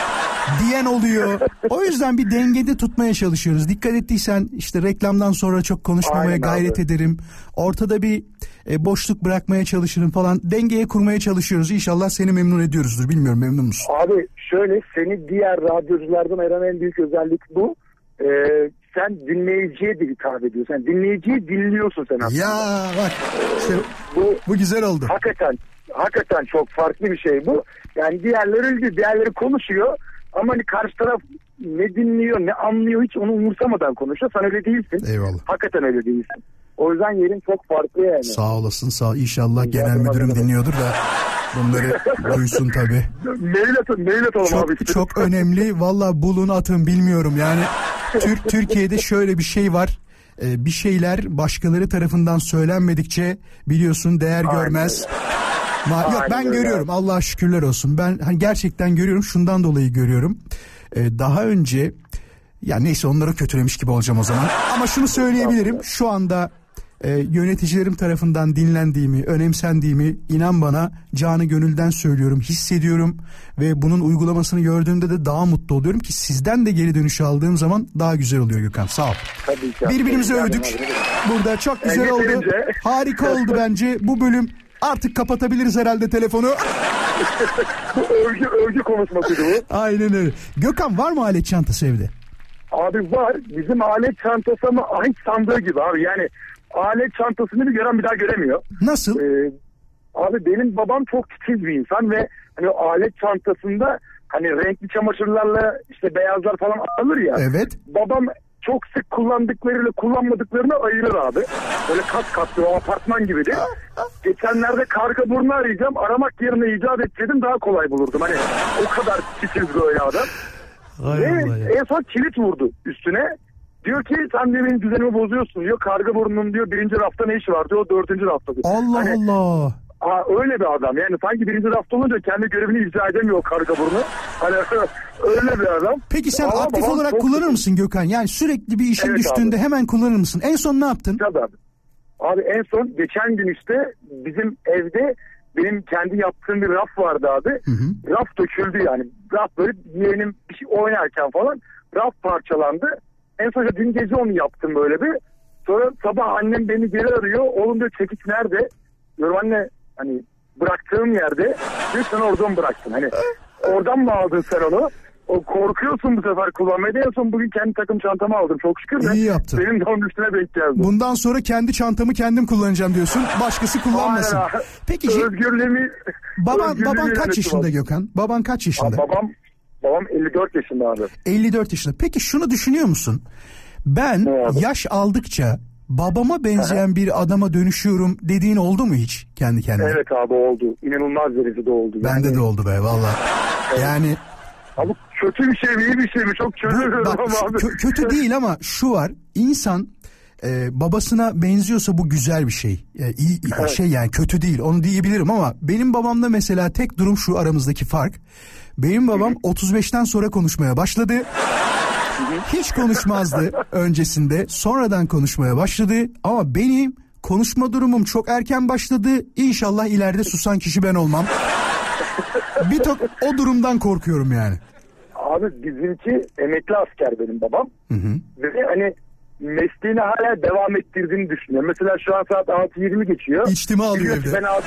diyen oluyor. O yüzden bir dengede tutmaya çalışıyoruz. Dikkat ettiysen işte reklamdan sonra çok konuşmamaya Aynen gayret abi. ederim. Ortada bir e, boşluk bırakmaya çalışırım falan. Dengeye kurmaya çalışıyoruz. İnşallah seni memnun ediyoruzdur. Bilmiyorum memnun musun? Abi şöyle seni diğer radyoculardan ayıran en büyük özellik bu. Ee, sen dinleyiciye de hitap ediyorsun. Yani dinleyiciyi dinliyorsun sen aslında. Ya bak işte Bu bu güzel oldu. hakikaten hakikaten çok farklı bir şey bu. Yani diğerleri diğerleri konuşuyor ama hani karşı taraf ne dinliyor ne anlıyor hiç onu umursamadan konuşuyor. Sen öyle değilsin. Eyvallah. Hakikaten öyle değilsin. O yüzden yerin çok farklı yani. Sağ olasın sağ İnşallah Rica genel müdürüm dinliyordur da bunları duysun tabii. Mail atın, mail atalım abi. Çok çok önemli. Valla bulun atın bilmiyorum. Yani Türk Türkiye'de şöyle bir şey var. Ee, bir şeyler başkaları tarafından söylenmedikçe biliyorsun değer Aynen görmez. Ma- yok ben öyle görüyorum. Allah'a şükürler olsun. Ben hani gerçekten görüyorum. Şundan dolayı görüyorum. Ee, daha önce ya neyse onları kötülemiş gibi olacağım o zaman. Ama şunu söyleyebilirim. Şu anda e, yöneticilerim tarafından dinlendiğimi, önemsendiğimi inan bana canı gönülden söylüyorum, hissediyorum ve bunun uygulamasını gördüğümde de daha mutlu oluyorum ki sizden de geri dönüş aldığım zaman daha güzel oluyor Gökhan. Sağ ol. Tabii ki. Birbirimizi övdük. Burada çok güzel oldu. Harika oldu bence. Bu bölüm artık kapatabiliriz herhalde telefonu. Bu [laughs] övgü, övgü konuşmasıydı bu. Aynen öyle. Gökhan var mı alet çantası evde? Abi var. Bizim alet çantası ama ahit sandığı gibi abi. Yani alet çantasını bir gören bir daha göremiyor. Nasıl? Ee, abi benim babam çok titiz bir insan ve hani alet çantasında hani renkli çamaşırlarla işte beyazlar falan alır ya. Evet. Babam çok sık kullandıklarıyla kullanmadıklarını ayırır abi. Böyle kat kat bir apartman gibidir. Geçenlerde karga burnu arayacağım. Aramak yerine icat etseydim daha kolay bulurdum. Hani o kadar titiz böyle adam. Hay Ve ya. en son kilit vurdu üstüne. Diyor ki sen de benim düzenimi bozuyorsun diyor. Karga burnunun diyor birinci rafta ne işi var diyor. O dördüncü rafta diyor. Allah Hani, Allah. Aa, öyle bir adam. Yani sanki birinci rafta olunca kendi görevini icra edemiyor karga burnu. Hani [laughs] öyle bir adam. Peki sen Ama aktif olarak çok kullanır mısın Gökhan? Yani sürekli bir işin Evet düştüğünde abi. hemen kullanır mısın? En son ne yaptın? Tabii abi. Abi en son geçen gün işte bizim evde benim kendi yaptığım bir raf vardı abi. Raf döküldü yani. Raf böyle yeğenim bir şey oynarken falan raf parçalandı. En son dün gece onu yaptım böyle bir. Sonra sabah annem beni geri arıyor. Oğlum diyor çekiç nerede? Diyorum anne hani bıraktığım yerde. Sen oradan bıraktın. Hani oradan mı aldın sen onu? O korkuyorsun bu sefer kullanmaya. En son bugün kendi takım çantamı aldım çok şükür. de İyi yaptın. Benim de onun üstüne denk geldi. Bundan sonra kendi çantamı kendim kullanacağım diyorsun. Başkası kullanmasın. Aynen. Peki Özgürlüğümü baban özgürlüğümü baban kaç yaşında. Gökhan? Baban kaç yaşında? Abi babam babam 54 yaşında abi. 54 yaşında. Peki şunu düşünüyor musun? Ben yaş aldıkça babama benzeyen bir adama dönüşüyorum dediğin oldu mu hiç kendi kendine? Evet abi oldu. İnanılmaz derecede oldu. Bende Yani- de oldu be valla. Yani Abi kötü bir şey mi iyi bir şey mi çok bak, [laughs] ama abi. kö- kötü değil ama şu var. İnsan e, babasına benziyorsa bu güzel bir şey. E, iyi şey yani kötü değil. Onu diyebilirim ama benim babamda mesela tek durum şu aramızdaki fark. Benim babam 35'ten sonra konuşmaya başladı. Hiç konuşmazdı öncesinde. Sonradan konuşmaya başladı. Ama benim konuşma durumum çok erken başladı. İnşallah ileride susan kişi ben olmam. Bir tok o durumdan korkuyorum yani. Abi bizimki emekli asker benim babam. Ve hani mesleğini hala devam ettirdiğini düşünüyor. Mesela şu an saat 6.20 geçiyor. İçtima alıyor evde. Ben abi,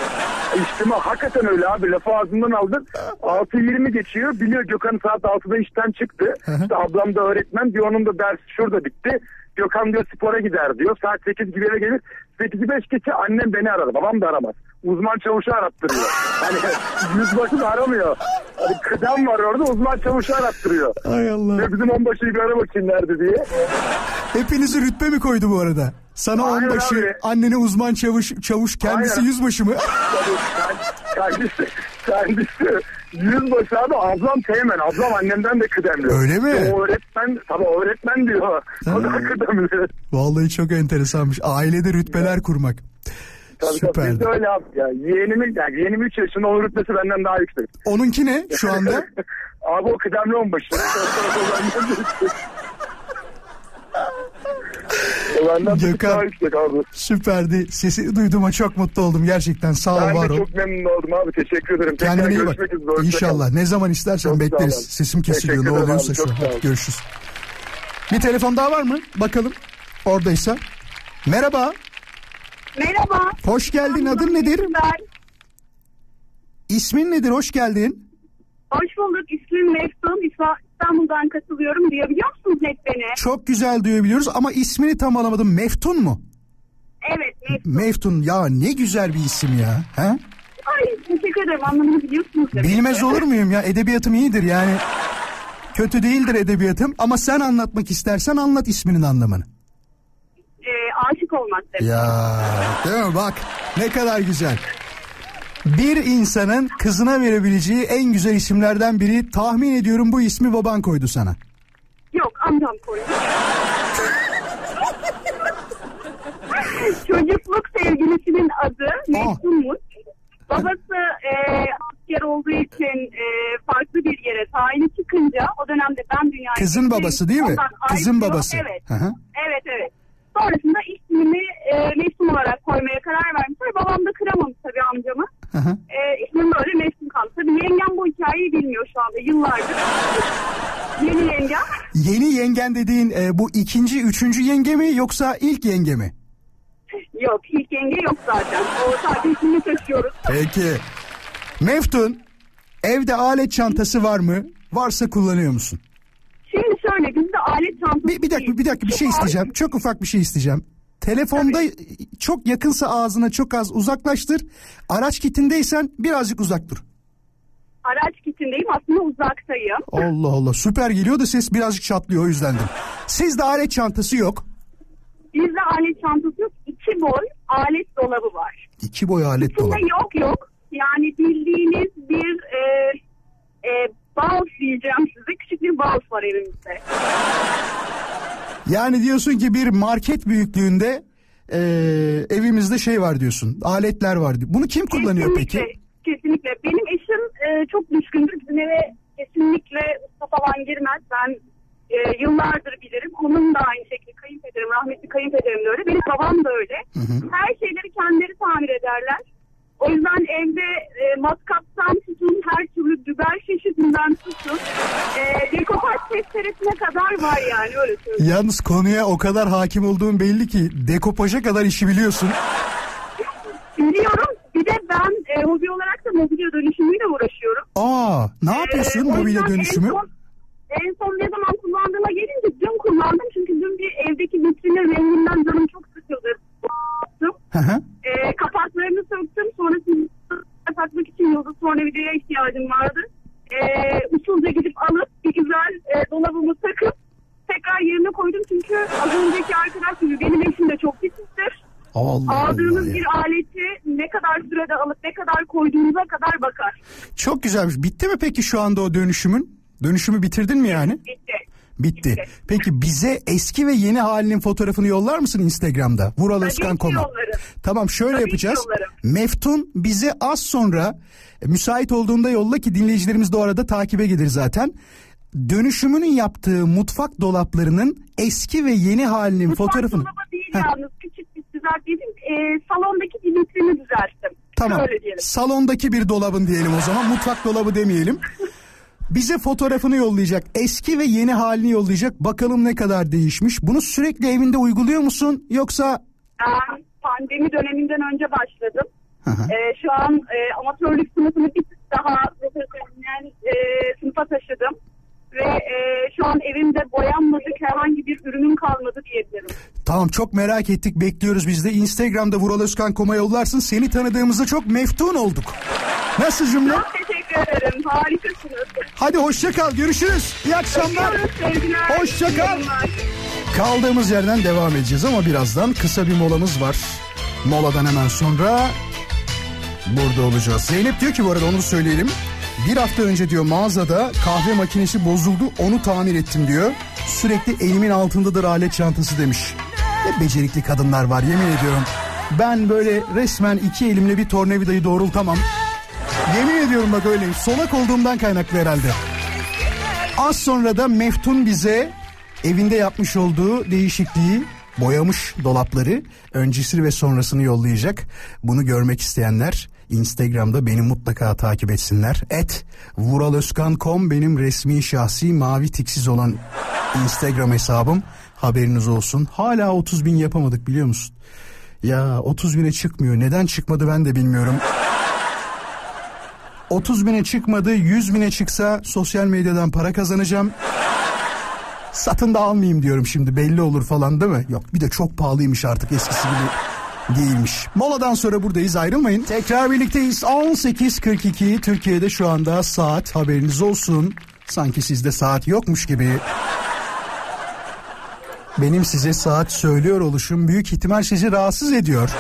içtima hakikaten öyle abi lafı ağzından aldın. 6.20 geçiyor. Biliyor Gökhan saat 6'da işten çıktı. İşte ablam da öğretmen diyor onun da dersi şurada bitti. Gökhan diyor spora gider diyor. Saat 8 gibi eve gelir. 8'i 5 geçe annem beni aradı. Babam da aramaz. Uzman çavuşu arattırıyor. Hani [laughs] yüzbaşı da aramıyor. Hani kıdem var orada uzman çavuşu arattırıyor. Ay Allah. Ve bizim onbaşıyı bir ara bakayım nerede diye. Hepinizi rütbe mi koydu bu arada? Sana Aynen onbaşı, abi. annene uzman çavuş, çavuş kendisi Aynen. yüzbaşı mı? [laughs] Kendisi, kendisi yüzbaşı abi ablam teğmen. Ablam annemden de kıdemli. Öyle mi? O öğretmen, tabii öğretmen diyor. O da Ha. kıdemli. Vallahi çok enteresanmış. Ailede rütbeler kurmak. Tabii tabii biz de öyle abi. Ya, yeğenimin, yani yeğenim 3 yaşında onun rütbesi benden daha yüksek. Onunki ne şu anda? [laughs] abi o kıdemli onbaşı. Benden Gökhan. abi. Süperdi. Sesini duyduğuma çok mutlu oldum gerçekten. Sağ ol Ben var ol. çok memnun oldum abi. Teşekkür ederim. Tekrar Kendine iyi bak. üzere. İnşallah. Ne zaman istersen Çok bekleriz. Sesim kesiliyor. Ne oluyorsa abi, şu an. görüşürüz. Bir telefon daha var mı? Bakalım. Oradaysa. Merhaba. Merhaba. Hoş geldin. Adın nedir? Ben. İsmin nedir? Hoş geldin. Hoş bulduk. İsmim Meftun. İstanbul'dan katılıyorum. Duyabiliyor musunuz net beni? Çok güzel duyabiliyoruz ama ismini tam alamadım. Meftun mu? Evet Meftun. Meftun. Ya ne güzel bir isim ya. He? Ay teşekkür ederim. Anlamını biliyorsunuz. Bilmez ki. olur muyum ya? Edebiyatım iyidir yani. Kötü değildir edebiyatım ama sen anlatmak istersen anlat isminin anlamını. Olmak demek. Ya değil mi bak ne kadar güzel. Bir insanın kızına verebileceği en güzel isimlerden biri tahmin ediyorum bu ismi baban koydu sana. Yok amcam koydu. Çocukluk sevgilisinin adı Meftun Babası e, asker olduğu için e, farklı bir yere tayini çıkınca o dönemde ben dünyaya... Kızın babası değil mi? Kızın babası. Evet. Hı hı. Evet evet. Sonrasında ismini e, Meftun olarak koymaya karar vermişler. Babam da kıramamış tabii amcamı. Hı hı. E, ismim böyle Meftun kaldı. Tabii yengem bu hikayeyi bilmiyor şu anda yıllardır. [laughs] Yeni yengem. Yeni yengen dediğin e, bu ikinci, üçüncü yenge mi yoksa ilk yenge mi? Yok ilk yenge yok zaten. O sadece ismini taşıyoruz. Peki. Meftun evde alet çantası var mı? Varsa kullanıyor musun? Şimdi şöyle bizde alet çantası Bir, bir dakika bir dakika bir şey isteyeceğim. Çok ufak bir şey isteyeceğim. Telefonda çok yakınsa ağzına çok az uzaklaştır. Araç kitindeysen birazcık uzak dur. Araç kitindeyim aslında uzaktayım. Allah Allah süper geliyor da ses birazcık çatlıyor o yüzdendir. Sizde alet çantası yok. Bizde alet çantası yok. İki boy alet dolabı var. İki boy alet İçinde dolabı. yok yok. Yani bildiğiniz bir e, e, Bals diyeceğim size. Küçük bir Bals var evimizde. Yani diyorsun ki bir market büyüklüğünde e, evimizde şey var diyorsun. Aletler var. diyor. Bunu kim kullanıyor kesinlikle, peki? Kesinlikle. Benim eşim e, çok düşkündür. Bizim eve kesinlikle usta falan girmez. Ben e, yıllardır bilirim. Onun da aynı şekilde kayınpederim, rahmetli kayınpederim de öyle. Benim babam da öyle. Her şeyleri kendileri tamir ederler. O yüzden evde e, matkaptan tutun, her türlü düber çeşidinden tutun. E, dekopaj testeresine kadar var yani öyle söyleyeyim. Yalnız konuya o kadar hakim olduğun belli ki dekopaja kadar işi biliyorsun. Biliyorum. Bir de ben e, hobi olarak da mobilya dönüşümüyle uğraşıyorum. Aa, ne yapıyorsun Ee, mobilya dönüşümü? En son, en son ne zaman kullandığıma gelince dün kullandım. Çünkü dün bir evdeki vitrinin renginden canım çok sıkıldı. Hı hı. İhtiyacım vardı. Ee, usulca gidip alıp bir güzel e, dolabımı takıp tekrar yerine koydum. Çünkü az önceki arkadaş gibi benim eşim de çok titizdir. Allah Aldığınız Allah bir aleti ne kadar sürede alıp ne kadar koyduğunuza kadar bakar. Çok güzelmiş. Bitti mi peki şu anda o dönüşümün? Dönüşümü bitirdin mi yani? Bitti. Peki bize eski ve yeni halinin fotoğrafını yollar mısın Instagram'da? Vural Özkan koma. Tamam şöyle Tabii yapacağız. Meftun bize az sonra e, müsait olduğunda yolla ki dinleyicilerimiz de o arada takibe gelir zaten. Dönüşümünün yaptığı mutfak dolaplarının eski ve yeni halinin Mutfak fotoğrafını. dolabı değil Heh. yalnız küçük bir düzeltmedim. Ee, salondaki bir vitrini düzelttim. Tamam. Salondaki bir dolabın diyelim o zaman. Mutfak dolabı demeyelim. Bize fotoğrafını yollayacak. Eski ve yeni halini yollayacak. Bakalım ne kadar değişmiş. Bunu sürekli evinde uyguluyor musun? Yoksa Ben pandemi döneminden önce başladım. Ee, şu an e, amatörlük sınıfını bir daha profesyonel e, sınıfa taşıdım. Ve e, şu an evimde boyanmadık herhangi bir ürünüm kalmadı diyebilirim. Tamam çok merak ettik bekliyoruz biz de Instagram'da Vural Özkan Kom'a yollarsın seni tanıdığımızda çok meftun olduk. Nasıl cümle? Çok teşekkür ederim. Harikasınız. Hadi hoşça kal görüşürüz. İyi akşamlar. Hoşça kal. Kaldığımız yerden devam edeceğiz ama birazdan kısa bir molamız var. Moladan hemen sonra burada olacağız. Zeynep diyor ki bu arada onu söyleyelim. Bir hafta önce diyor mağazada kahve makinesi bozuldu onu tamir ettim diyor. Sürekli elimin altındadır alet çantası demiş. Ne becerikli kadınlar var yemin ediyorum. Ben böyle resmen iki elimle bir tornavidayı doğrultamam. Yemin ediyorum bak öyleyim. Solak olduğumdan kaynaklı herhalde. Az sonra da Meftun bize evinde yapmış olduğu değişikliği boyamış dolapları öncesini ve sonrasını yollayacak. Bunu görmek isteyenler Instagram'da beni mutlaka takip etsinler. Et vuraloskan.com benim resmi şahsi mavi tiksiz olan Instagram hesabım. Haberiniz olsun. Hala 30 bin yapamadık biliyor musun? Ya 30 bine çıkmıyor. Neden çıkmadı ben de bilmiyorum. 30 bine çıkmadı 100 bine çıksa sosyal medyadan para kazanacağım. Satın da almayayım diyorum şimdi belli olur falan değil mi? Yok bir de çok pahalıymış artık eskisi gibi değilmiş. Moladan sonra buradayız ayrılmayın. Tekrar birlikteyiz 18.42 Türkiye'de şu anda saat haberiniz olsun. Sanki sizde saat yokmuş gibi. Benim size saat söylüyor oluşum büyük ihtimal sizi rahatsız ediyor.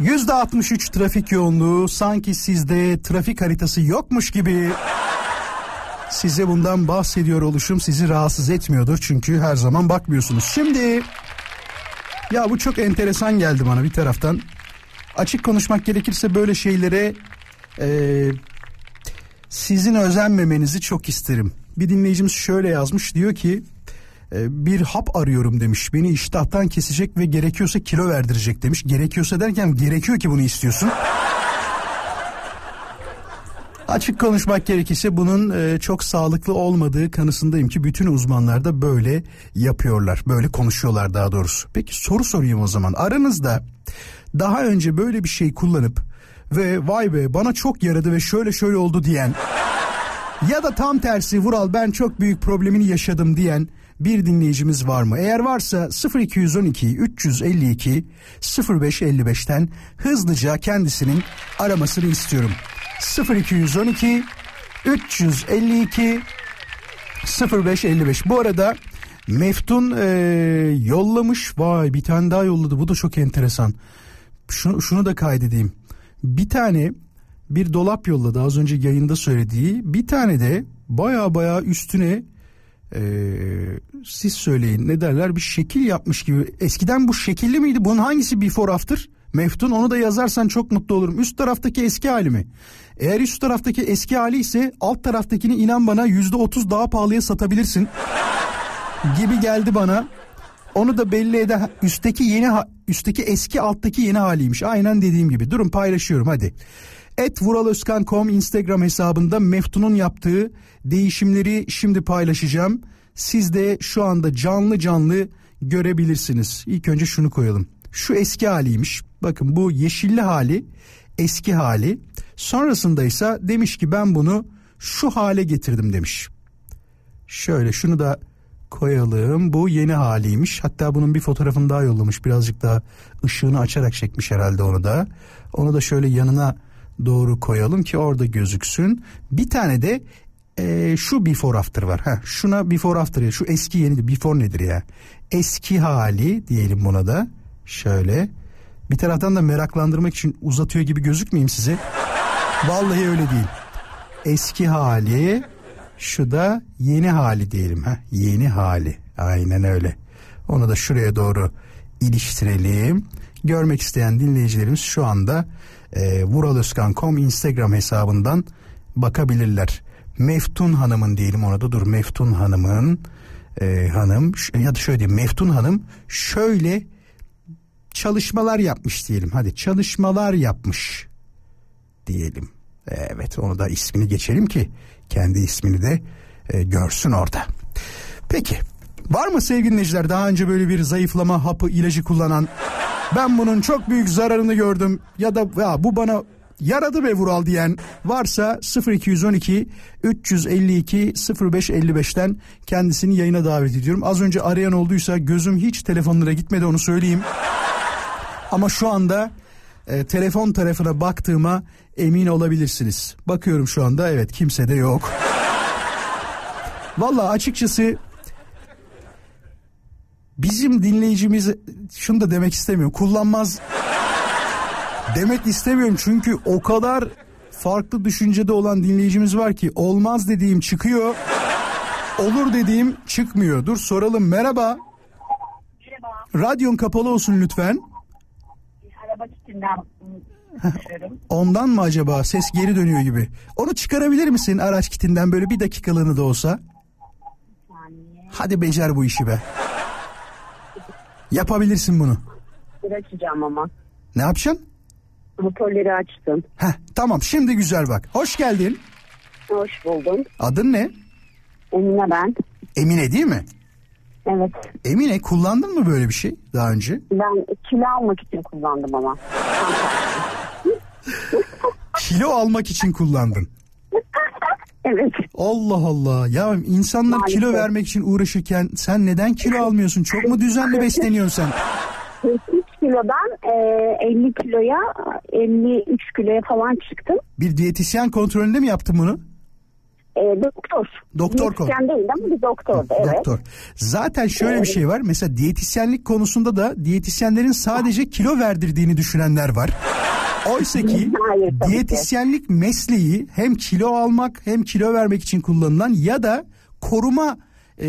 %63 trafik yoğunluğu sanki sizde trafik haritası yokmuş gibi. Size bundan bahsediyor oluşum sizi rahatsız etmiyordur çünkü her zaman bakmıyorsunuz. Şimdi ya bu çok enteresan geldi bana bir taraftan. Açık konuşmak gerekirse böyle şeylere e, sizin özenmemenizi çok isterim. Bir dinleyicimiz şöyle yazmış diyor ki bir hap arıyorum demiş. Beni iştahtan kesecek ve gerekiyorsa kilo verdirecek demiş. Gerekiyorsa derken gerekiyor ki bunu istiyorsun. Açık konuşmak gerekirse bunun e, çok sağlıklı olmadığı kanısındayım ki bütün uzmanlar da böyle yapıyorlar. Böyle konuşuyorlar daha doğrusu. Peki soru sorayım o zaman. Aranızda daha önce böyle bir şey kullanıp ve vay be bana çok yaradı ve şöyle şöyle oldu diyen ya da tam tersi Vural ben çok büyük problemini yaşadım diyen bir dinleyicimiz var mı? Eğer varsa 0212 352 0555'ten hızlıca kendisinin aramasını istiyorum. 0212 352 0555. Bu arada Meftun e, yollamış. Vay bir tane daha yolladı. Bu da çok enteresan. Şunu, şunu da kaydedeyim. Bir tane bir dolap yolladı az önce yayında söylediği. Bir tane de baya baya üstüne e, siz söyleyin ne derler bir şekil yapmış gibi. Eskiden bu şekilli miydi? Bunun hangisi before after? Meftun onu da yazarsan çok mutlu olurum. Üst taraftaki eski hali mi? Eğer üst taraftaki eski hali ise alt taraftakini inan bana yüzde otuz daha pahalıya satabilirsin. [laughs] gibi geldi bana. Onu da belli eden üstteki yeni üstteki eski alttaki yeni haliymiş. Aynen dediğim gibi. Durun paylaşıyorum hadi. Et Instagram hesabında Meftun'un yaptığı değişimleri şimdi paylaşacağım. Siz de şu anda canlı canlı görebilirsiniz. İlk önce şunu koyalım. Şu eski haliymiş. Bakın bu yeşilli hali eski hali. Sonrasında ise demiş ki ben bunu şu hale getirdim demiş. Şöyle şunu da koyalım. Bu yeni haliymiş. Hatta bunun bir fotoğrafını daha yollamış. Birazcık daha ışığını açarak çekmiş herhalde onu da. Onu da şöyle yanına doğru koyalım ki orada gözüksün. Bir tane de e, şu before after var. Ha, şuna before after ya. Şu eski yeni de before nedir ya? Eski hali diyelim buna da. Şöyle. Bir taraftan da meraklandırmak için uzatıyor gibi gözükmeyeyim size. Vallahi öyle değil. Eski hali şu da yeni hali diyelim. Ha, yeni hali. Aynen öyle. Onu da şuraya doğru iliştirelim. Görmek isteyen dinleyicilerimiz şu anda e, vuraloskan.com Instagram hesabından bakabilirler. Meftun Hanım'ın diyelim ona da dur Meftun Hanım'ın e, hanım ya da şöyle diyeyim Meftun Hanım şöyle çalışmalar yapmış diyelim. Hadi çalışmalar yapmış diyelim. Evet onu da ismini geçelim ki kendi ismini de e, görsün orada. Peki var mı sevgili dinleyiciler daha önce böyle bir zayıflama hapı ilacı kullanan ben bunun çok büyük zararını gördüm ya da ya bu bana yaradı be Vural diyen varsa 0212 352 0555'ten kendisini yayına davet ediyorum. Az önce arayan olduysa gözüm hiç telefonlara gitmedi onu söyleyeyim. Ama şu anda e, telefon tarafına baktığıma emin olabilirsiniz. Bakıyorum şu anda evet kimse de yok. Valla açıkçası bizim dinleyicimiz şunu da demek istemiyorum kullanmaz. Demek istemiyorum çünkü o kadar farklı düşüncede olan dinleyicimiz var ki olmaz dediğim çıkıyor olur dediğim çıkmıyor dur soralım merhaba. Merhaba. radyon kapalı olsun lütfen. Araba konuşuyorum. ondan mı acaba? Ses geri dönüyor gibi. Onu çıkarabilir misin araç kitinden? Böyle bir dakikalığını da olsa. Hadi becer bu işi be Yapabilirsin bunu. Bir açacağım ama. Ne yapacaksın? Hoparlörü açtım. Heh, tamam şimdi güzel bak. Hoş geldin. Hoş buldum. Adın ne? Emine ben. Emine değil mi? Evet. Emine kullandın mı böyle bir şey daha önce? Ben kilo almak için kullandım ama. Kilo almak için kullandın. Evet. Allah Allah. Ya insanlar Maalesef. kilo vermek için uğraşırken sen neden kilo almıyorsun? Çok mu düzenli besleniyorsun sen? 43 kilodan e, 50 kiloya 53 kiloya falan çıktım. Bir diyetisyen kontrolünde mi yaptın bunu? E, doktor. Doktor. Diyetisyen değil ama bir doktordu. Evet. Doktor. Zaten şöyle bir şey var. Mesela diyetisyenlik konusunda da diyetisyenlerin sadece kilo verdirdiğini düşünenler var. Oysa ki Hayır, tabii ki. diyetisyenlik mesleği hem kilo almak hem kilo vermek için kullanılan ya da koruma e,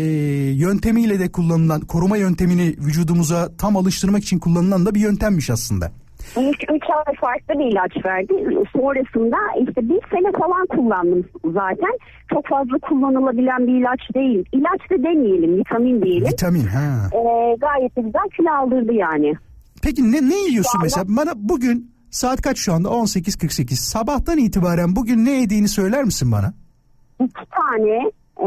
yöntemiyle de kullanılan koruma yöntemini vücudumuza tam alıştırmak için kullanılan da bir yöntemmiş aslında. İlk 3 ay farklı bir ilaç verdi. Sonrasında işte bir sene falan kullandım zaten. Çok fazla kullanılabilen bir ilaç değil. İlaç da demeyelim, vitamin diyelim. Vitamin ha. Ee, gayet güzel kilo aldırdı yani. Peki ne ne yiyorsun Vallahi- mesela? Bana bugün saat kaç şu anda? 18.48. Sabahtan itibaren bugün ne yediğini söyler misin bana? İki tane e,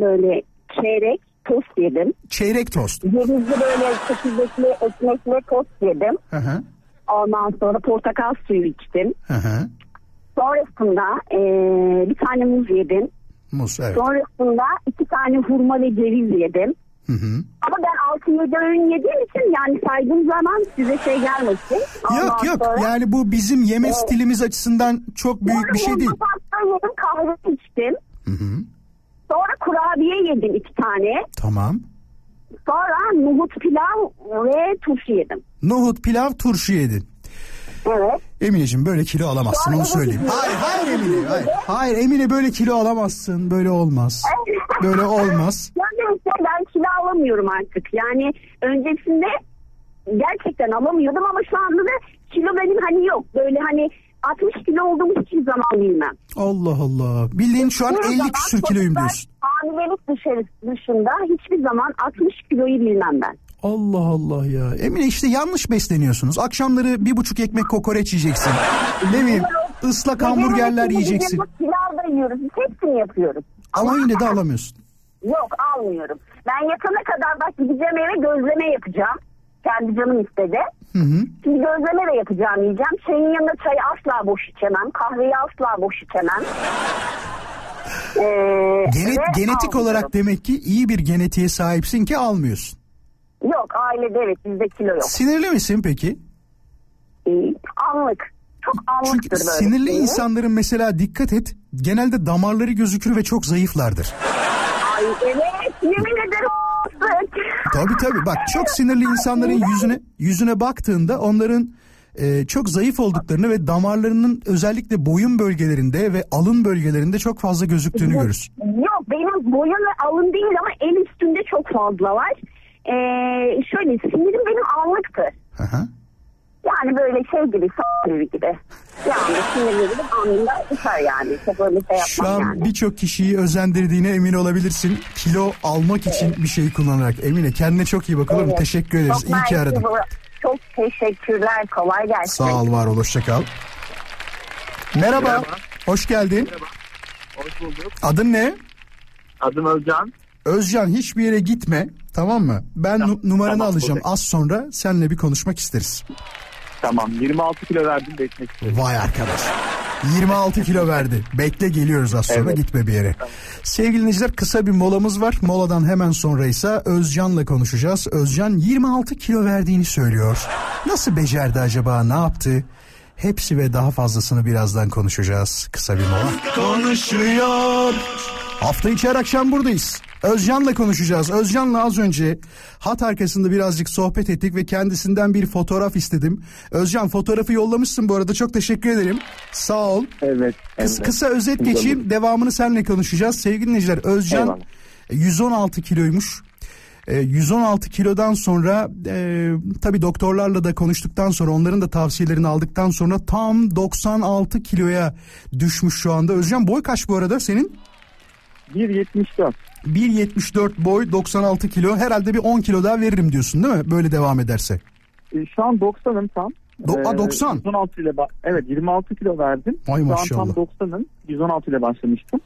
böyle çeyrek tost yedim. Çeyrek tost. Cevizli böyle çekirdekli ekmekle tost yedim. Hı hı. Ondan sonra portakal suyu içtim. Hı hı. Sonrasında e, bir tane muz yedim. Muz evet. Sonrasında iki tane hurma ve ceviz yedim. Hı hı. Ama ben 6-7 öğün yediğim için yani saydığım zaman size şey gelmesin. Yok yok sonra- yani bu bizim yeme stilimiz açısından çok büyük bir şey değil. Pasta yedim kahve içtim. Hı hı. Sonra kurabiye yedim iki tane. Tamam. Sonra nohut pilav ve turşu yedim. Nohut, pilav, turşu yedin. Evet. Emineciğim böyle kilo alamazsın onu söyleyeyim. Hayır hayır Emine hayır. Hayır Emine böyle kilo alamazsın böyle olmaz. Böyle olmaz. Yani ben kilo alamıyorum artık. Yani öncesinde gerçekten alamıyordum ama şu anda da kilo benim hani yok. Böyle hani 60 kilo olduğumu hiçbir zaman bilmem. Allah Allah. Bildiğin şu an Hiçbir 50 zaman küsür kiloyum diyorsun. Hamilelik dışarı, dışında hiçbir zaman 60 kiloyu bilmem ben. Allah Allah ya. Emine işte yanlış besleniyorsunuz. Akşamları bir buçuk ekmek kokoreç yiyeceksin. Ne bileyim ıslak hamburgerler yiyeceksin. Pilav da yiyoruz. Hepsini yapıyoruz. Ama yine de alamıyorsun. Yok almıyorum. Ben yatana kadar bak gideceğim eve gözleme yapacağım. Kendi canım istedi. Hı hı. Şimdi gözleme de yapacağım yiyeceğim. Çayın yanında çayı asla boş içemem. Kahveyi asla boş içemem. Ee, Genet, genetik almıyorum. olarak demek ki iyi bir genetiğe sahipsin ki almıyorsun. Yok ailede evet bizde kilo yok. Sinirli misin peki? Ee, anlık. Çok anlıktır Çünkü böyle. sinirli sinir. insanların mesela dikkat et genelde damarları gözükür ve çok zayıflardır. Ay evet yemin ederim. Tabii tabii bak çok sinirli insanların yüzüne yüzüne baktığında onların e, çok zayıf olduklarını ve damarlarının özellikle boyun bölgelerinde ve alın bölgelerinde çok fazla gözüktüğünü görürsün. Yok benim boyun ve alın değil ama el üstünde çok fazla var. Ee, şöyle sinirim benim anlıktır. Hı hı. Yani böyle şey gibi s*** gibi. Yani sinirlerim anında çıkar yani. Çok öyle şey yapmam Şu an yani. birçok kişiyi özendirdiğine emin olabilirsin. Kilo almak için bir şey kullanarak. Emine kendine çok iyi bak olur mu? Evet. Teşekkür ederiz. Çok İyi ki aradın. bu- Çok teşekkürler. Kolay gelsin. Sağ ol var ol hoşça kal. Merhaba. Hoş geldin. Hoş bulduk. Adın ne? Adım Özcan. Özcan hiçbir yere gitme tamam mı? Ben nu- numaranı tamam, alacağım buradayım. az sonra seninle bir konuşmak isteriz. Tamam 26 kilo verdim değişmek istiyorum. Vay arkadaş. 26 kilo verdi. Bekle geliyoruz az sonra Evet. gitme bir yere. Sevgili dinleyiciler kısa bir molamız var. Moladan hemen sonra ise Özcan'la konuşacağız. Özcan 26 kilo verdiğini söylüyor. Nasıl becerdi acaba ne yaptı? Hepsi ve daha fazlasını birazdan konuşacağız. Kısa bir mola. Konuşuyor. Hafta içi her akşam buradayız. Özcan'la konuşacağız. Özcan'la az önce hat arkasında birazcık sohbet ettik ve kendisinden bir fotoğraf istedim. Özcan fotoğrafı yollamışsın bu arada çok teşekkür ederim. Sağ ol. Evet. Kıs- evet. kısa özet geçeyim devamını seninle konuşacağız. Sevgili dinleyiciler Özcan Eyvallah. 116 kiloymuş. E, 116 kilodan sonra e, tabi doktorlarla da konuştuktan sonra onların da tavsiyelerini aldıktan sonra tam 96 kiloya düşmüş şu anda. Özcan boy kaç bu arada senin? 1.74. 1.74 boy 96 kilo herhalde bir 10 kilo daha veririm diyorsun değil mi? Böyle devam ederse. E, Şu an 90'ım tam. Do- a, 90? 116 ile evet 26 kilo verdim. Ay Şu maşallah. an tam 90'ım. 116 ile başlamıştım.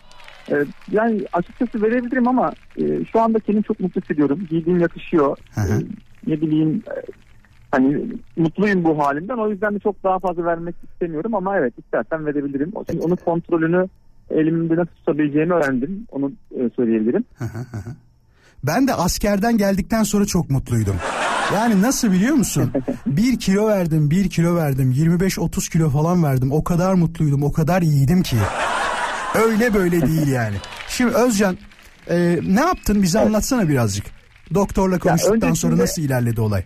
E, yani açıkçası verebilirim ama e, şu anda kendimi çok mutlu hissediyorum. Giydiğim yakışıyor. E, ne bileyim e, hani mutluyum bu halimden. O yüzden de çok daha fazla vermek istemiyorum ama evet istersen verebilirim. Çünkü onun kontrolünü elimde nasıl tutabileceğimi öğrendim. Onu e, söyleyebilirim. Ben de askerden geldikten sonra çok mutluydum. Yani nasıl biliyor musun? [laughs] Bir kilo verdim, bir kilo verdim. 25-30 kilo falan verdim. O kadar mutluydum, o kadar iyiydim ki. Öyle böyle değil yani. Şimdi Özcan e, ne yaptın bize anlatsana birazcık. Doktorla konuştuktan sonra nasıl ilerledi olay?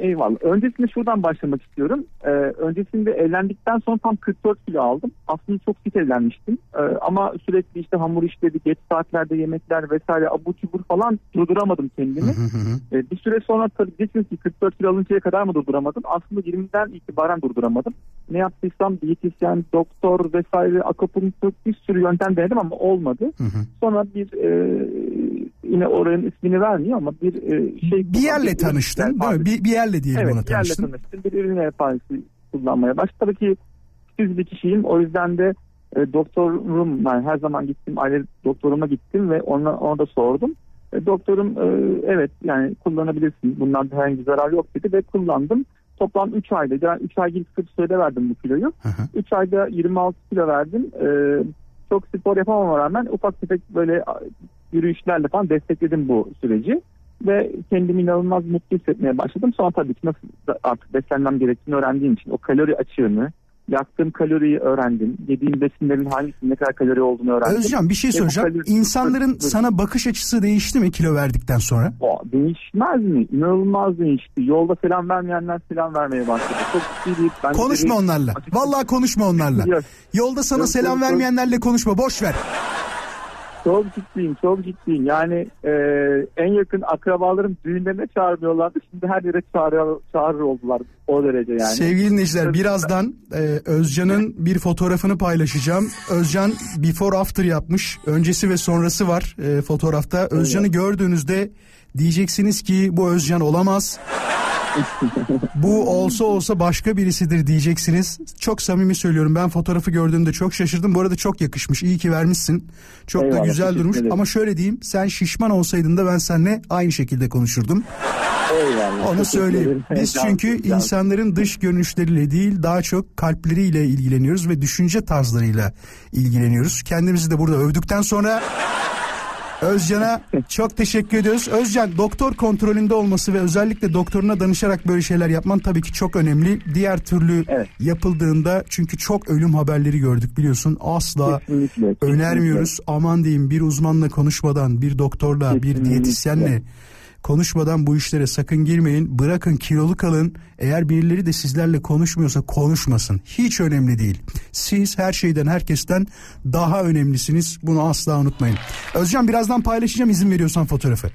Eyvallah. Öncesinde şuradan başlamak istiyorum. Ee, öncesinde evlendikten sonra tam 44 kilo aldım. Aslında çok fit evlenmiştim. Ee, ama sürekli işte hamur işledik, geç saatlerde yemekler vesaire abur cubur falan durduramadım kendimi. Ee, bir süre sonra tabii diyeceksiniz ki 44 kilo alıncaya kadar mı durduramadım? Aslında 20'den itibaren durduramadım. Ne yaptıysam diyetisyen, doktor vesaire, akupunktur bir sürü yöntem denedim ama olmadı. Sonra bir e, yine oranın ismini vermiyor ama bir e, şey... Bir yerle tanıştın? Bir, bir yerle diyelim evet, ona bir yerle tanıştın. tanıştım. Bir ürün yelpazesi kullanmaya başladım. Tabii ki düz bir kişiyim. O yüzden de e, doktorum, yani her zaman gittim, aile doktoruma gittim ve ona, ona da sordum. E, doktorum e, evet yani kullanabilirsin. Bundan herhangi bir zarar yok dedi ve kullandım. Toplam 3 ayda, yani 3 ay gibi kısa sürede verdim bu kiloyu. 3 ayda 26 kilo verdim. E, çok spor yapamama rağmen ufak tefek böyle yürüyüşlerle falan destekledim bu süreci. Ve kendimi inanılmaz mutlu hissetmeye başladım. Sonra tabii ki nasıl artık beslenmem gerektiğini öğrendiğim için o kalori açığını, yaktığım kaloriyi öğrendim. Yediğim besinlerin hangisinin ne kadar kalori olduğunu öğrendim. Özcan bir şey soracağım. kalori- İnsanların sana bakış açısı değişti mi kilo verdikten sonra? O, değişmez mi? İnanılmaz değişti. Yolda selam vermeyenler selam vermeye başladı. Çok ciddi değil. Ben Konuşma de- onlarla. Vallahi konuşma onlarla. Yok. Yolda sana Yok, selam vermeyenlerle konuşma. Boş ver. Çok ciddiyim, çok ciddiyim. Yani e, en yakın akrabalarım düğünlerine çağırmıyorlardı. Şimdi her yere çağırıyor, çağırır oldular. O derece yani. Sevgili dinleyiciler birazdan e, Özcan'ın bir fotoğrafını paylaşacağım. Özcan before after yapmış. Öncesi ve sonrası var e, fotoğrafta. Özcan'ı gördüğünüzde diyeceksiniz ki bu Özcan olamaz. Bu olsa olsa başka birisidir diyeceksiniz. Çok samimi söylüyorum ben fotoğrafı gördüğümde çok şaşırdım. Bu arada çok yakışmış. İyi ki vermişsin. Çok da Eyvallah, güzel teşekkür durmuş. ederim. Ama şöyle diyeyim sen şişman olsaydın da ben seninle aynı şekilde konuşurdum. Eyvallah. Onu söyleyeyim. Biz çünkü insanların dış görünüşleriyle değil daha çok kalpleriyle ilgileniyoruz ve düşünce tarzlarıyla ilgileniyoruz. Kendimizi de burada övdükten sonra Özcan'a çok teşekkür ediyoruz. Özcan doktor kontrolünde olması ve özellikle doktoruna danışarak böyle şeyler yapman tabii ki çok önemli. Diğer türlü yapıldığında çünkü çok ölüm haberleri gördük biliyorsun. Asla Kesinlikle, kesinlikle. önermiyoruz. Aman diyeyim bir uzmanla konuşmadan, bir doktorla, bir Kesinlikle. diyetisyenle konuşmadan bu işlere sakın girmeyin. Bırakın kilolu kalın. Eğer birileri de sizlerle konuşmuyorsa konuşmasın. Hiç önemli değil. Siz her şeyden herkesten daha önemlisiniz. Bunu asla unutmayın. Özcan birazdan paylaşacağım izin veriyorsan fotoğrafı.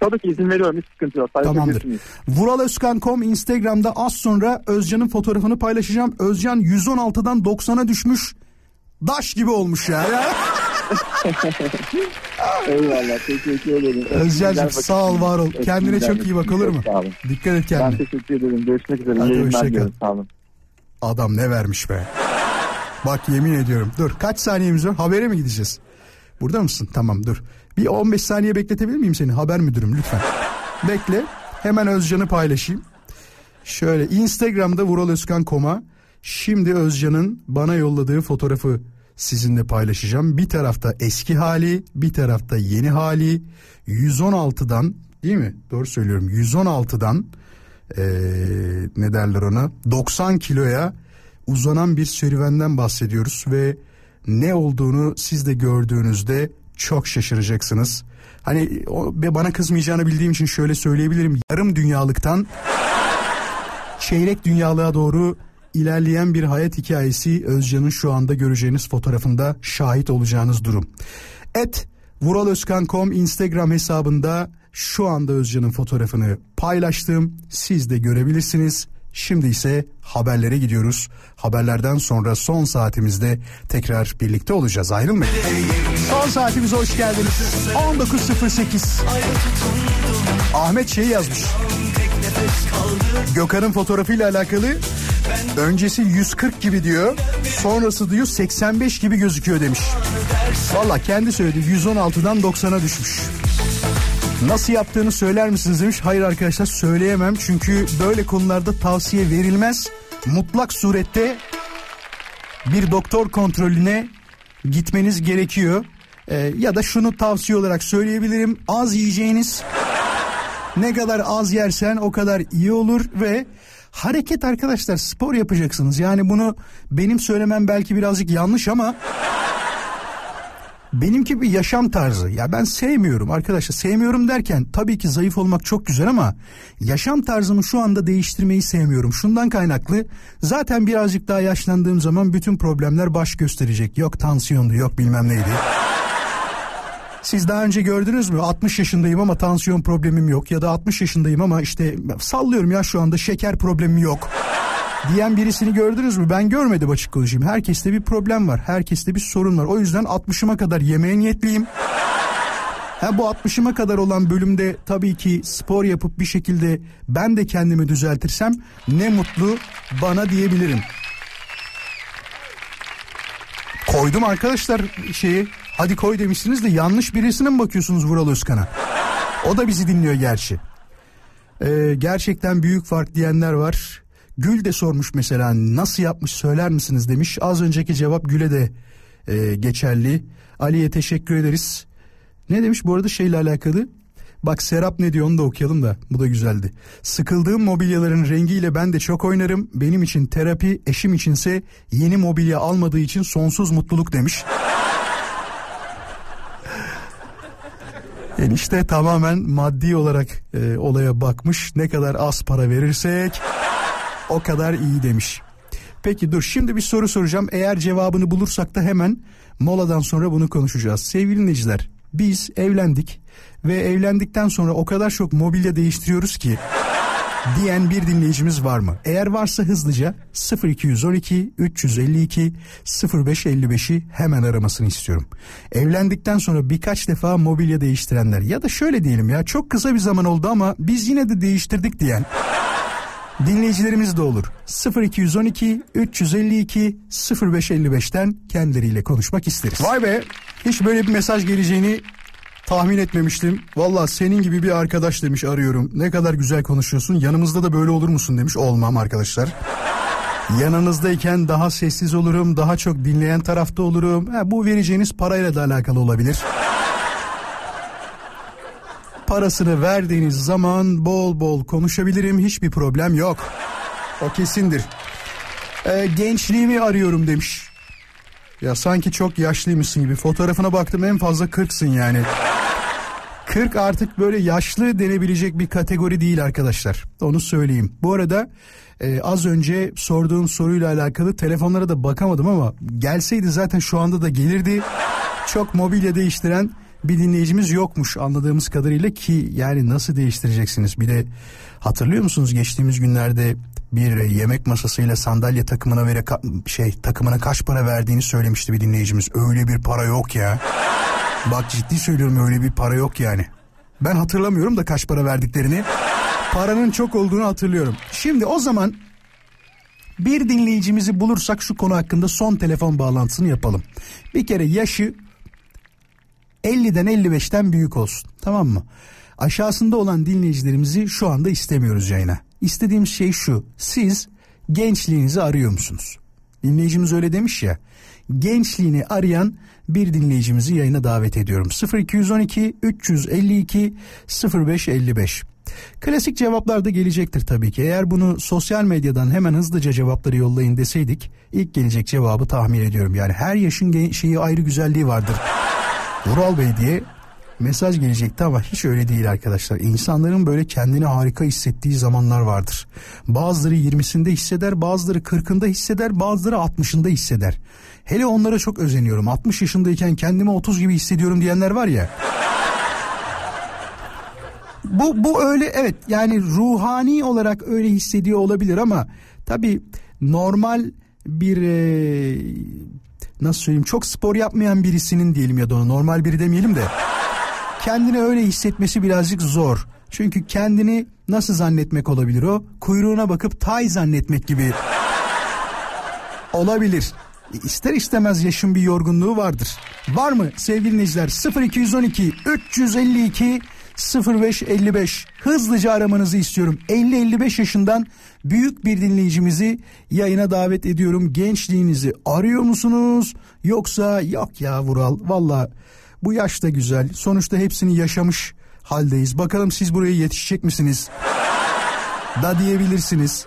Tabii ki izin veriyorum. Hiç sıkıntı yok. Tamamdır. Vuralözkan.com Instagram'da az sonra Özcan'ın fotoğrafını paylaşacağım. Özcan 116'dan 90'a düşmüş. Daş gibi olmuş ya. [laughs] Eyvallah. Teşekkür ederim. Özcan'cığım sağ ol var ol. Kendine çok iyi bak olur mu? Sağ olun. Dikkat et Ben kendine. teşekkür ederim. Görüşmek üzere. Hadi İyi yayınlar hoşça kal. diliyorum. Sağ olun. Adam ne vermiş be. Bak yemin ediyorum. Dur kaç saniyemiz var? Habere mi gideceğiz? Burada mısın? Tamam dur. Bir 15 saniye bekletebilir miyim seni? Haber müdürüm lütfen. Bekle. Hemen Özcan'ı paylaşayım. Şöyle Instagram'da Vural Özkan Koma. Şimdi Özcan'ın bana yolladığı fotoğrafı sizinle paylaşacağım. Bir tarafta eski hali, bir tarafta yeni hali. 116'dan değil mi? Doğru söylüyorum. 116'dan eee, ne derler ona 90 kiloya uzanan bir serüvenden bahsediyoruz ve ne olduğunu siz de gördüğünüzde çok şaşıracaksınız. Hani o, bana kızmayacağını bildiğim için şöyle söyleyebilirim. Yarım dünyalıktan çeyrek dünyalığa doğru ilerleyen bir hayat hikayesi Özcan'ın şu anda göreceğiniz fotoğrafında şahit olacağınız durum. Et vuralözkan.com Instagram hesabında şu anda Özcan'ın fotoğrafını paylaştım. Siz de görebilirsiniz. Şimdi ise haberlere gidiyoruz. Haberlerden sonra son saatimizde tekrar birlikte olacağız. Ayrılmayın. Son saatimize hoş geldiniz. 19.08. Ahmet şey yazmış. Gökhan'ın fotoğrafıyla alakalı öncesi 140 gibi diyor. Sonrası diyor 85 gibi gözüküyor demiş. Valla kendi söyledi 116'dan 90'a düşmüş. Nasıl yaptığını söyler misiniz demiş. Hayır arkadaşlar söyleyemem çünkü böyle konularda tavsiye verilmez. Mutlak surette bir doktor kontrolüne gitmeniz gerekiyor. Ee, ya da şunu tavsiye olarak söyleyebilirim. Az yiyeceğiniz ne kadar az yersen o kadar iyi olur ve hareket arkadaşlar spor yapacaksınız. Yani bunu benim söylemem belki birazcık yanlış ama benimki bir yaşam tarzı. Ya ben sevmiyorum arkadaşlar. Sevmiyorum derken tabii ki zayıf olmak çok güzel ama yaşam tarzımı şu anda değiştirmeyi sevmiyorum. Şundan kaynaklı zaten birazcık daha yaşlandığım zaman bütün problemler baş gösterecek. Yok tansiyondu yok bilmem neydi. Siz daha önce gördünüz mü 60 yaşındayım ama tansiyon problemim yok ya da 60 yaşındayım ama işte sallıyorum ya şu anda şeker problemim yok diyen birisini gördünüz mü? Ben görmedim açık konuşayım. Herkeste bir problem var. Herkeste bir sorun var. O yüzden 60'ıma kadar yemeğe niyetliyim. Ha bu 60'ıma kadar olan bölümde tabii ki spor yapıp bir şekilde ben de kendimi düzeltirsem ne mutlu bana diyebilirim. Koydum arkadaşlar şeyi. Hadi koy demişsiniz de yanlış birisine mi bakıyorsunuz Vural Özkan'a? O da bizi dinliyor gerçi. Ee, gerçekten büyük fark diyenler var. Gül de sormuş mesela nasıl yapmış söyler misiniz demiş. Az önceki cevap Gül'e de e, geçerli. Ali'ye teşekkür ederiz. Ne demiş bu arada şeyle alakalı? Bak Serap ne diyor onu da okuyalım da bu da güzeldi. Sıkıldığım mobilyaların rengiyle ben de çok oynarım. Benim için terapi, eşim içinse yeni mobilya almadığı için sonsuz mutluluk demiş. Enişte tamamen maddi olarak e, olaya bakmış. Ne kadar az para verirsek o kadar iyi demiş. Peki dur şimdi bir soru soracağım. Eğer cevabını bulursak da hemen moladan sonra bunu konuşacağız. Sevgili dinleyiciler biz evlendik ve evlendikten sonra o kadar çok mobilya değiştiriyoruz ki diyen bir dinleyicimiz var mı? Eğer varsa hızlıca 0212 352 0555'i hemen aramasını istiyorum. Evlendikten sonra birkaç defa mobilya değiştirenler ya da şöyle diyelim ya çok kısa bir zaman oldu ama biz yine de değiştirdik diyen dinleyicilerimiz de olur. 0212 352 0555'ten kendileriyle konuşmak isteriz. Vay be hiç böyle bir mesaj geleceğini tahmin etmemiştim. Valla senin gibi bir arkadaş demiş arıyorum. Ne kadar güzel konuşuyorsun. Yanımızda da böyle olur musun demiş. Olmam arkadaşlar. Yanınızdayken daha sessiz olurum, daha çok dinleyen tarafta olurum. Ha, bu vereceğiniz parayla da alakalı olabilir. Parasını verdiğiniz zaman bol bol konuşabilirim, hiçbir problem yok. O kesindir. Ee, gençliğimi arıyorum demiş. Ya sanki çok yaşlıymışsın gibi. Fotoğrafına baktım en fazla 40'sın yani. 40 artık böyle yaşlı denebilecek bir kategori değil arkadaşlar. Onu söyleyeyim. Bu arada e, az önce sorduğum soruyla alakalı telefonlara da bakamadım ama gelseydi zaten şu anda da gelirdi. Çok mobilya değiştiren bir dinleyicimiz yokmuş anladığımız kadarıyla ki yani nasıl değiştireceksiniz? Bir de hatırlıyor musunuz geçtiğimiz günlerde bir yemek masasıyla sandalye takımına vere şey takımına kaç para verdiğini söylemişti bir dinleyicimiz. Öyle bir para yok ya. Bak ciddi söylüyorum öyle bir para yok yani. Ben hatırlamıyorum da kaç para verdiklerini. Paranın çok olduğunu hatırlıyorum. Şimdi o zaman bir dinleyicimizi bulursak şu konu hakkında son telefon bağlantısını yapalım. Bir kere yaşı 50'den 55'ten büyük olsun. Tamam mı? Aşağısında olan dinleyicilerimizi şu anda istemiyoruz yayına. İstediğim şey şu. Siz gençliğinizi arıyor musunuz? Dinleyicimiz öyle demiş ya. Gençliğini arayan bir dinleyicimizi yayına davet ediyorum. 0212 352 0555. Klasik cevaplar da gelecektir tabii ki. Eğer bunu sosyal medyadan hemen hızlıca cevapları yollayın deseydik ilk gelecek cevabı tahmin ediyorum. Yani her yaşın şeyi ayrı güzelliği vardır. Vural Bey diye mesaj gelecekti ama hiç öyle değil arkadaşlar. İnsanların böyle kendini harika hissettiği zamanlar vardır. Bazıları 20'sinde hisseder, bazıları 40'ında hisseder, bazıları 60'ında hisseder. Hele onlara çok özeniyorum. 60 yaşındayken kendimi 30 gibi hissediyorum diyenler var ya. Bu bu öyle evet yani ruhani olarak öyle hissediyor olabilir ama tabii normal bir e, nasıl söyleyeyim çok spor yapmayan birisinin diyelim ya da ona normal biri demeyelim de kendini öyle hissetmesi birazcık zor. Çünkü kendini nasıl zannetmek olabilir o? Kuyruğuna bakıp tay zannetmek gibi olabilir. İster istemez yaşın bir yorgunluğu vardır. Var mı sevgili dinleyiciler 0212 352 0555 hızlıca aramanızı istiyorum. 50-55 yaşından büyük bir dinleyicimizi yayına davet ediyorum. Gençliğinizi arıyor musunuz? Yoksa yok ya Vural valla bu yaş da güzel. Sonuçta hepsini yaşamış haldeyiz. Bakalım siz buraya yetişecek misiniz? Da diyebilirsiniz.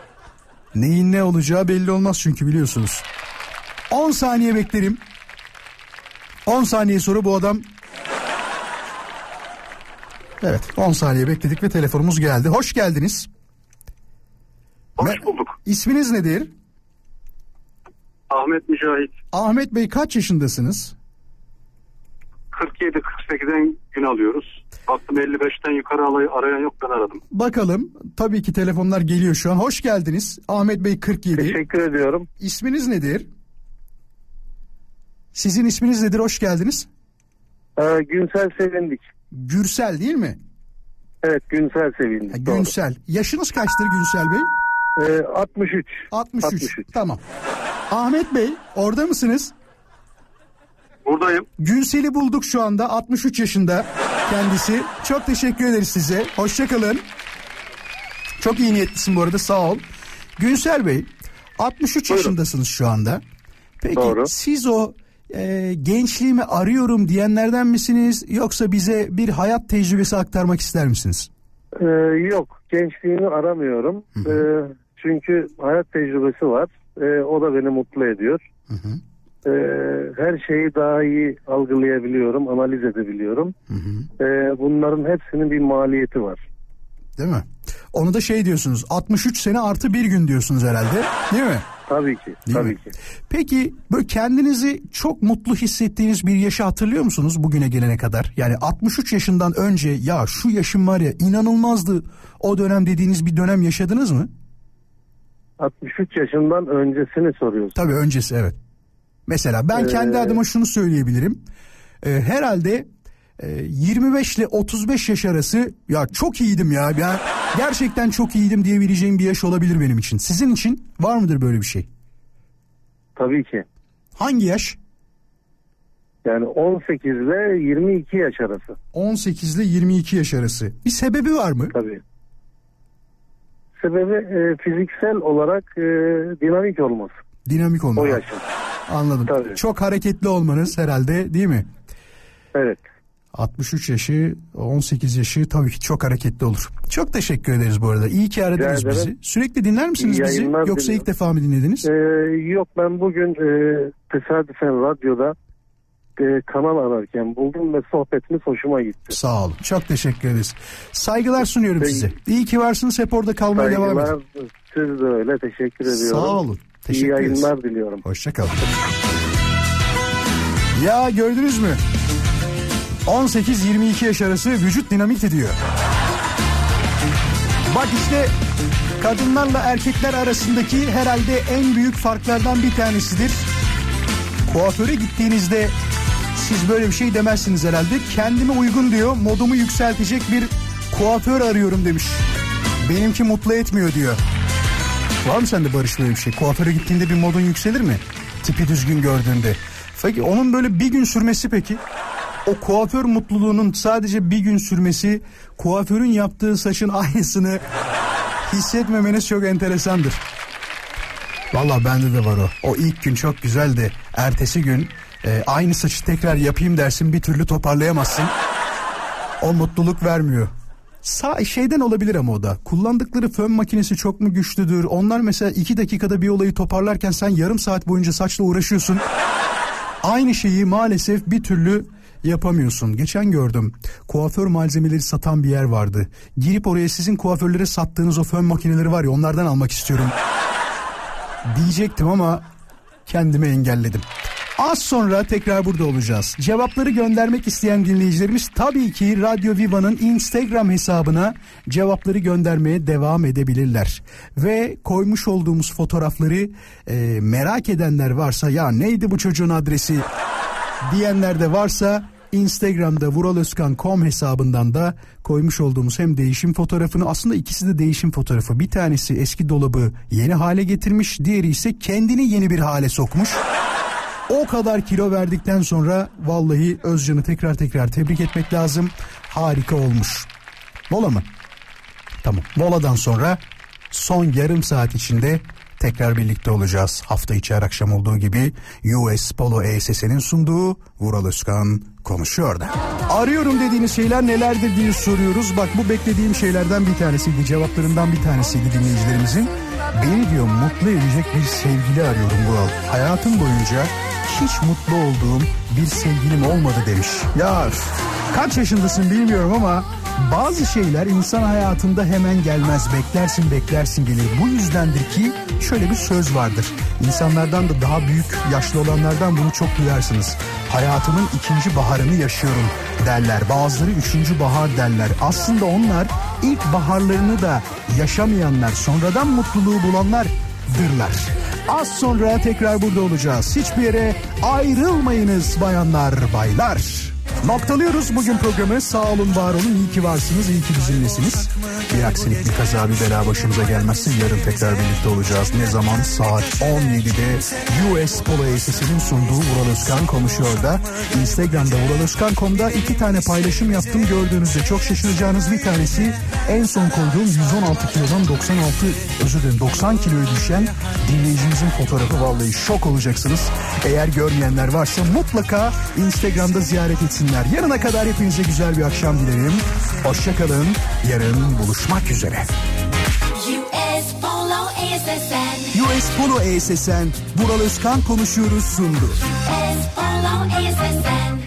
Neyin ne olacağı belli olmaz çünkü biliyorsunuz. 10 saniye beklerim. 10 saniye sonra bu adam Evet 10 saniye bekledik ve telefonumuz geldi. Hoş geldiniz. Hoş bulduk. İsminiz nedir? Ahmet Mücahit. Ahmet Bey kaç yaşındasınız? 47-48'den gün alıyoruz. Baktım 55'ten yukarı alay- arayan yok ben aradım. Bakalım tabii ki telefonlar geliyor şu an. Hoş geldiniz. Ahmet Bey 47. Teşekkür ediyorum. İsminiz nedir? Sizin isminiz nedir? Hoş geldiniz. Ee, Günsel Sevindik. Gürsel değil mi? Evet Günsel Sevindik. doğru. Günsel. Yaşınız kaçtır Günsel Bey? Ee, 63. 63. Tamam. Ahmet Bey orada mısınız? Buradayım. Günsel'i bulduk şu anda 63 yaşında kendisi. Çok teşekkür ederiz size. Hoşçakalın. Çok iyi niyetlisin bu arada sağ ol. Günsel Bey 63 yaşındasınız şu anda. Peki Doğru. siz o e, gençliğimi arıyorum diyenlerden misiniz yoksa bize bir hayat tecrübesi aktarmak ister misiniz? Ee, yok gençliğimi aramıyorum. Ee, çünkü hayat tecrübesi var. Ee, o da beni mutlu ediyor. Ee, her şeyi daha iyi algılayabiliyorum, analiz edebiliyorum. Ee, bunların hepsinin bir maliyeti var. Değil mi? Onu da şey diyorsunuz 63 sene artı bir gün diyorsunuz herhalde değil mi? Tabii ki. Değil tabii mi? ki. Peki böyle kendinizi çok mutlu hissettiğiniz bir yaşı hatırlıyor musunuz bugüne gelene kadar? Yani 63 yaşından önce ya şu yaşım var ya inanılmazdı o dönem dediğiniz bir dönem yaşadınız mı? 63 yaşından öncesini soruyorsun. Tabii öncesi evet. Mesela ben kendi Ee, adıma şunu söyleyebilirim. Ee, herhalde e, 25 ile 35 yaş arası ya çok iyiydim ya. ya gerçekten çok iyiydim diyebileceğim bir yaş olabilir benim için. Sizin için var mıdır böyle bir şey? Tabii ki. Hangi yaş? Yani 18 ile 22 yaş arası. 18 ile 22 yaş arası. Bir sebebi var mı? Tabii. Sebebi e, fiziksel olarak e, dinamik olması. Dinamik olmak. O yaşın. Anladım. Tabii. Çok hareketli olmanız herhalde değil mi? Evet. 63 yaşı, 18 yaşı tabii ki çok hareketli olur. Çok teşekkür ederiz bu arada. İyi ki aradınız Rica bizi. Sürekli dinler misiniz İyi bizi? Yoksa diliyorum. ilk defa mı dinlediniz? E, yok ben bugün e, tesadüfen radyoda e, kanal ararken buldum ve sohbetiniz hoşuma gitti. Sağ olun. Çok teşekkür ederiz. Saygılar sunuyorum Peki. size. İyi ki varsınız. Hep orada kalmaya devam Saygılar. edin. Siz de öyle. Teşekkür ediyorum. Sağ olun. Teşekkür İyi ederiz. yayınlar diliyorum. Hoşçakalın. Ya gördünüz mü? 18-22 yaş arası vücut dinamik ediyor. Bak işte kadınlarla erkekler arasındaki herhalde en büyük farklardan bir tanesidir. Kuaföre gittiğinizde siz böyle bir şey demezsiniz herhalde. Kendime uygun diyor, modumu yükseltecek bir kuaför arıyorum demiş. Benimki mutlu etmiyor diyor. Var mı sende Barış böyle bir şey? Kuaföre gittiğinde bir modun yükselir mi? Tipi düzgün gördüğünde. Peki onun böyle bir gün sürmesi peki? O kuaför mutluluğunun sadece bir gün sürmesi kuaförün yaptığı saçın aynısını hissetmemeniz çok enteresandır. Valla bende de var o. O ilk gün çok güzeldi. Ertesi gün e, aynı saçı tekrar yapayım dersin bir türlü toparlayamazsın. O mutluluk vermiyor. Sağ şeyden olabilir ama o da. Kullandıkları fön makinesi çok mu güçlüdür? Onlar mesela iki dakikada bir olayı toparlarken sen yarım saat boyunca saçla uğraşıyorsun. Aynı şeyi maalesef bir türlü yapamıyorsun. Geçen gördüm. Kuaför malzemeleri satan bir yer vardı. Girip oraya sizin kuaförlere sattığınız o fön makineleri var ya onlardan almak istiyorum. Diyecektim ama kendimi engelledim. Az sonra tekrar burada olacağız. Cevapları göndermek isteyen dinleyicilerimiz tabii ki Radyo Viva'nın Instagram hesabına cevapları göndermeye devam edebilirler. Ve koymuş olduğumuz fotoğrafları e, merak edenler varsa ya neydi bu çocuğun adresi diyenler de varsa Instagram'da vuraloskan.com hesabından da koymuş olduğumuz hem değişim fotoğrafını aslında ikisi de değişim fotoğrafı. Bir tanesi eski dolabı yeni hale getirmiş, diğeri ise kendini yeni bir hale sokmuş. O kadar kilo verdikten sonra vallahi Özcan'ı tekrar tekrar tebrik etmek lazım. Harika olmuş. Mola mı? Tamam. Moladan sonra son yarım saat içinde tekrar birlikte olacağız. Hafta içi her akşam olduğu gibi US Polo ESS'nin sunduğu Vural Özkan konuşuyor da. Arıyorum dediğiniz şeyler nelerdir diye soruyoruz. Bak bu beklediğim şeylerden bir tanesiydi. Cevaplarından bir tanesiydi dinleyicilerimizin. Beni diyor mutlu edecek bir sevgili arıyorum Vural. Hayatım boyunca hiç mutlu olduğum bir sevgilim olmadı demiş. Ya kaç yaşındasın bilmiyorum ama bazı şeyler insan hayatında hemen gelmez. Beklersin beklersin gelir. Bu yüzdendir ki şöyle bir söz vardır. İnsanlardan da daha büyük yaşlı olanlardan bunu çok duyarsınız. Hayatımın ikinci baharını yaşıyorum derler. Bazıları üçüncü bahar derler. Aslında onlar ilk baharlarını da yaşamayanlar, sonradan mutluluğu bulanlar dırlar. Az sonra tekrar burada olacağız. Hiçbir yere ayrılmayınız bayanlar, baylar. Noktalıyoruz bugün programı. Sağ olun, var olun. İyi ki varsınız, iyi ki bizimlesiniz. Bir aksilik, bir kaza, bir bela başımıza gelmezse yarın tekrar birlikte olacağız. Ne zaman? Saat 17'de US Polo Esesi'nin sunduğu Vural Özkan konuşuyor da Instagram'da vuralozkan.com'da iki tane paylaşım yaptım. Gördüğünüzde çok şaşıracağınız bir tanesi en son koyduğum 116 kilodan 96 özür dilerim 90 kiloya düşen dinleyicimizin fotoğrafı vallahi şok olacaksınız. Eğer görmeyenler varsa mutlaka Instagram'da ziyaret etsinler. Yarına kadar hepinize güzel bir akşam dilerim. Hoşçakalın. Yarın buluşmak üzere. US Polo SSN. US Polo ESSN Vural Özkan konuşuyoruz sundu. US Polo SSN.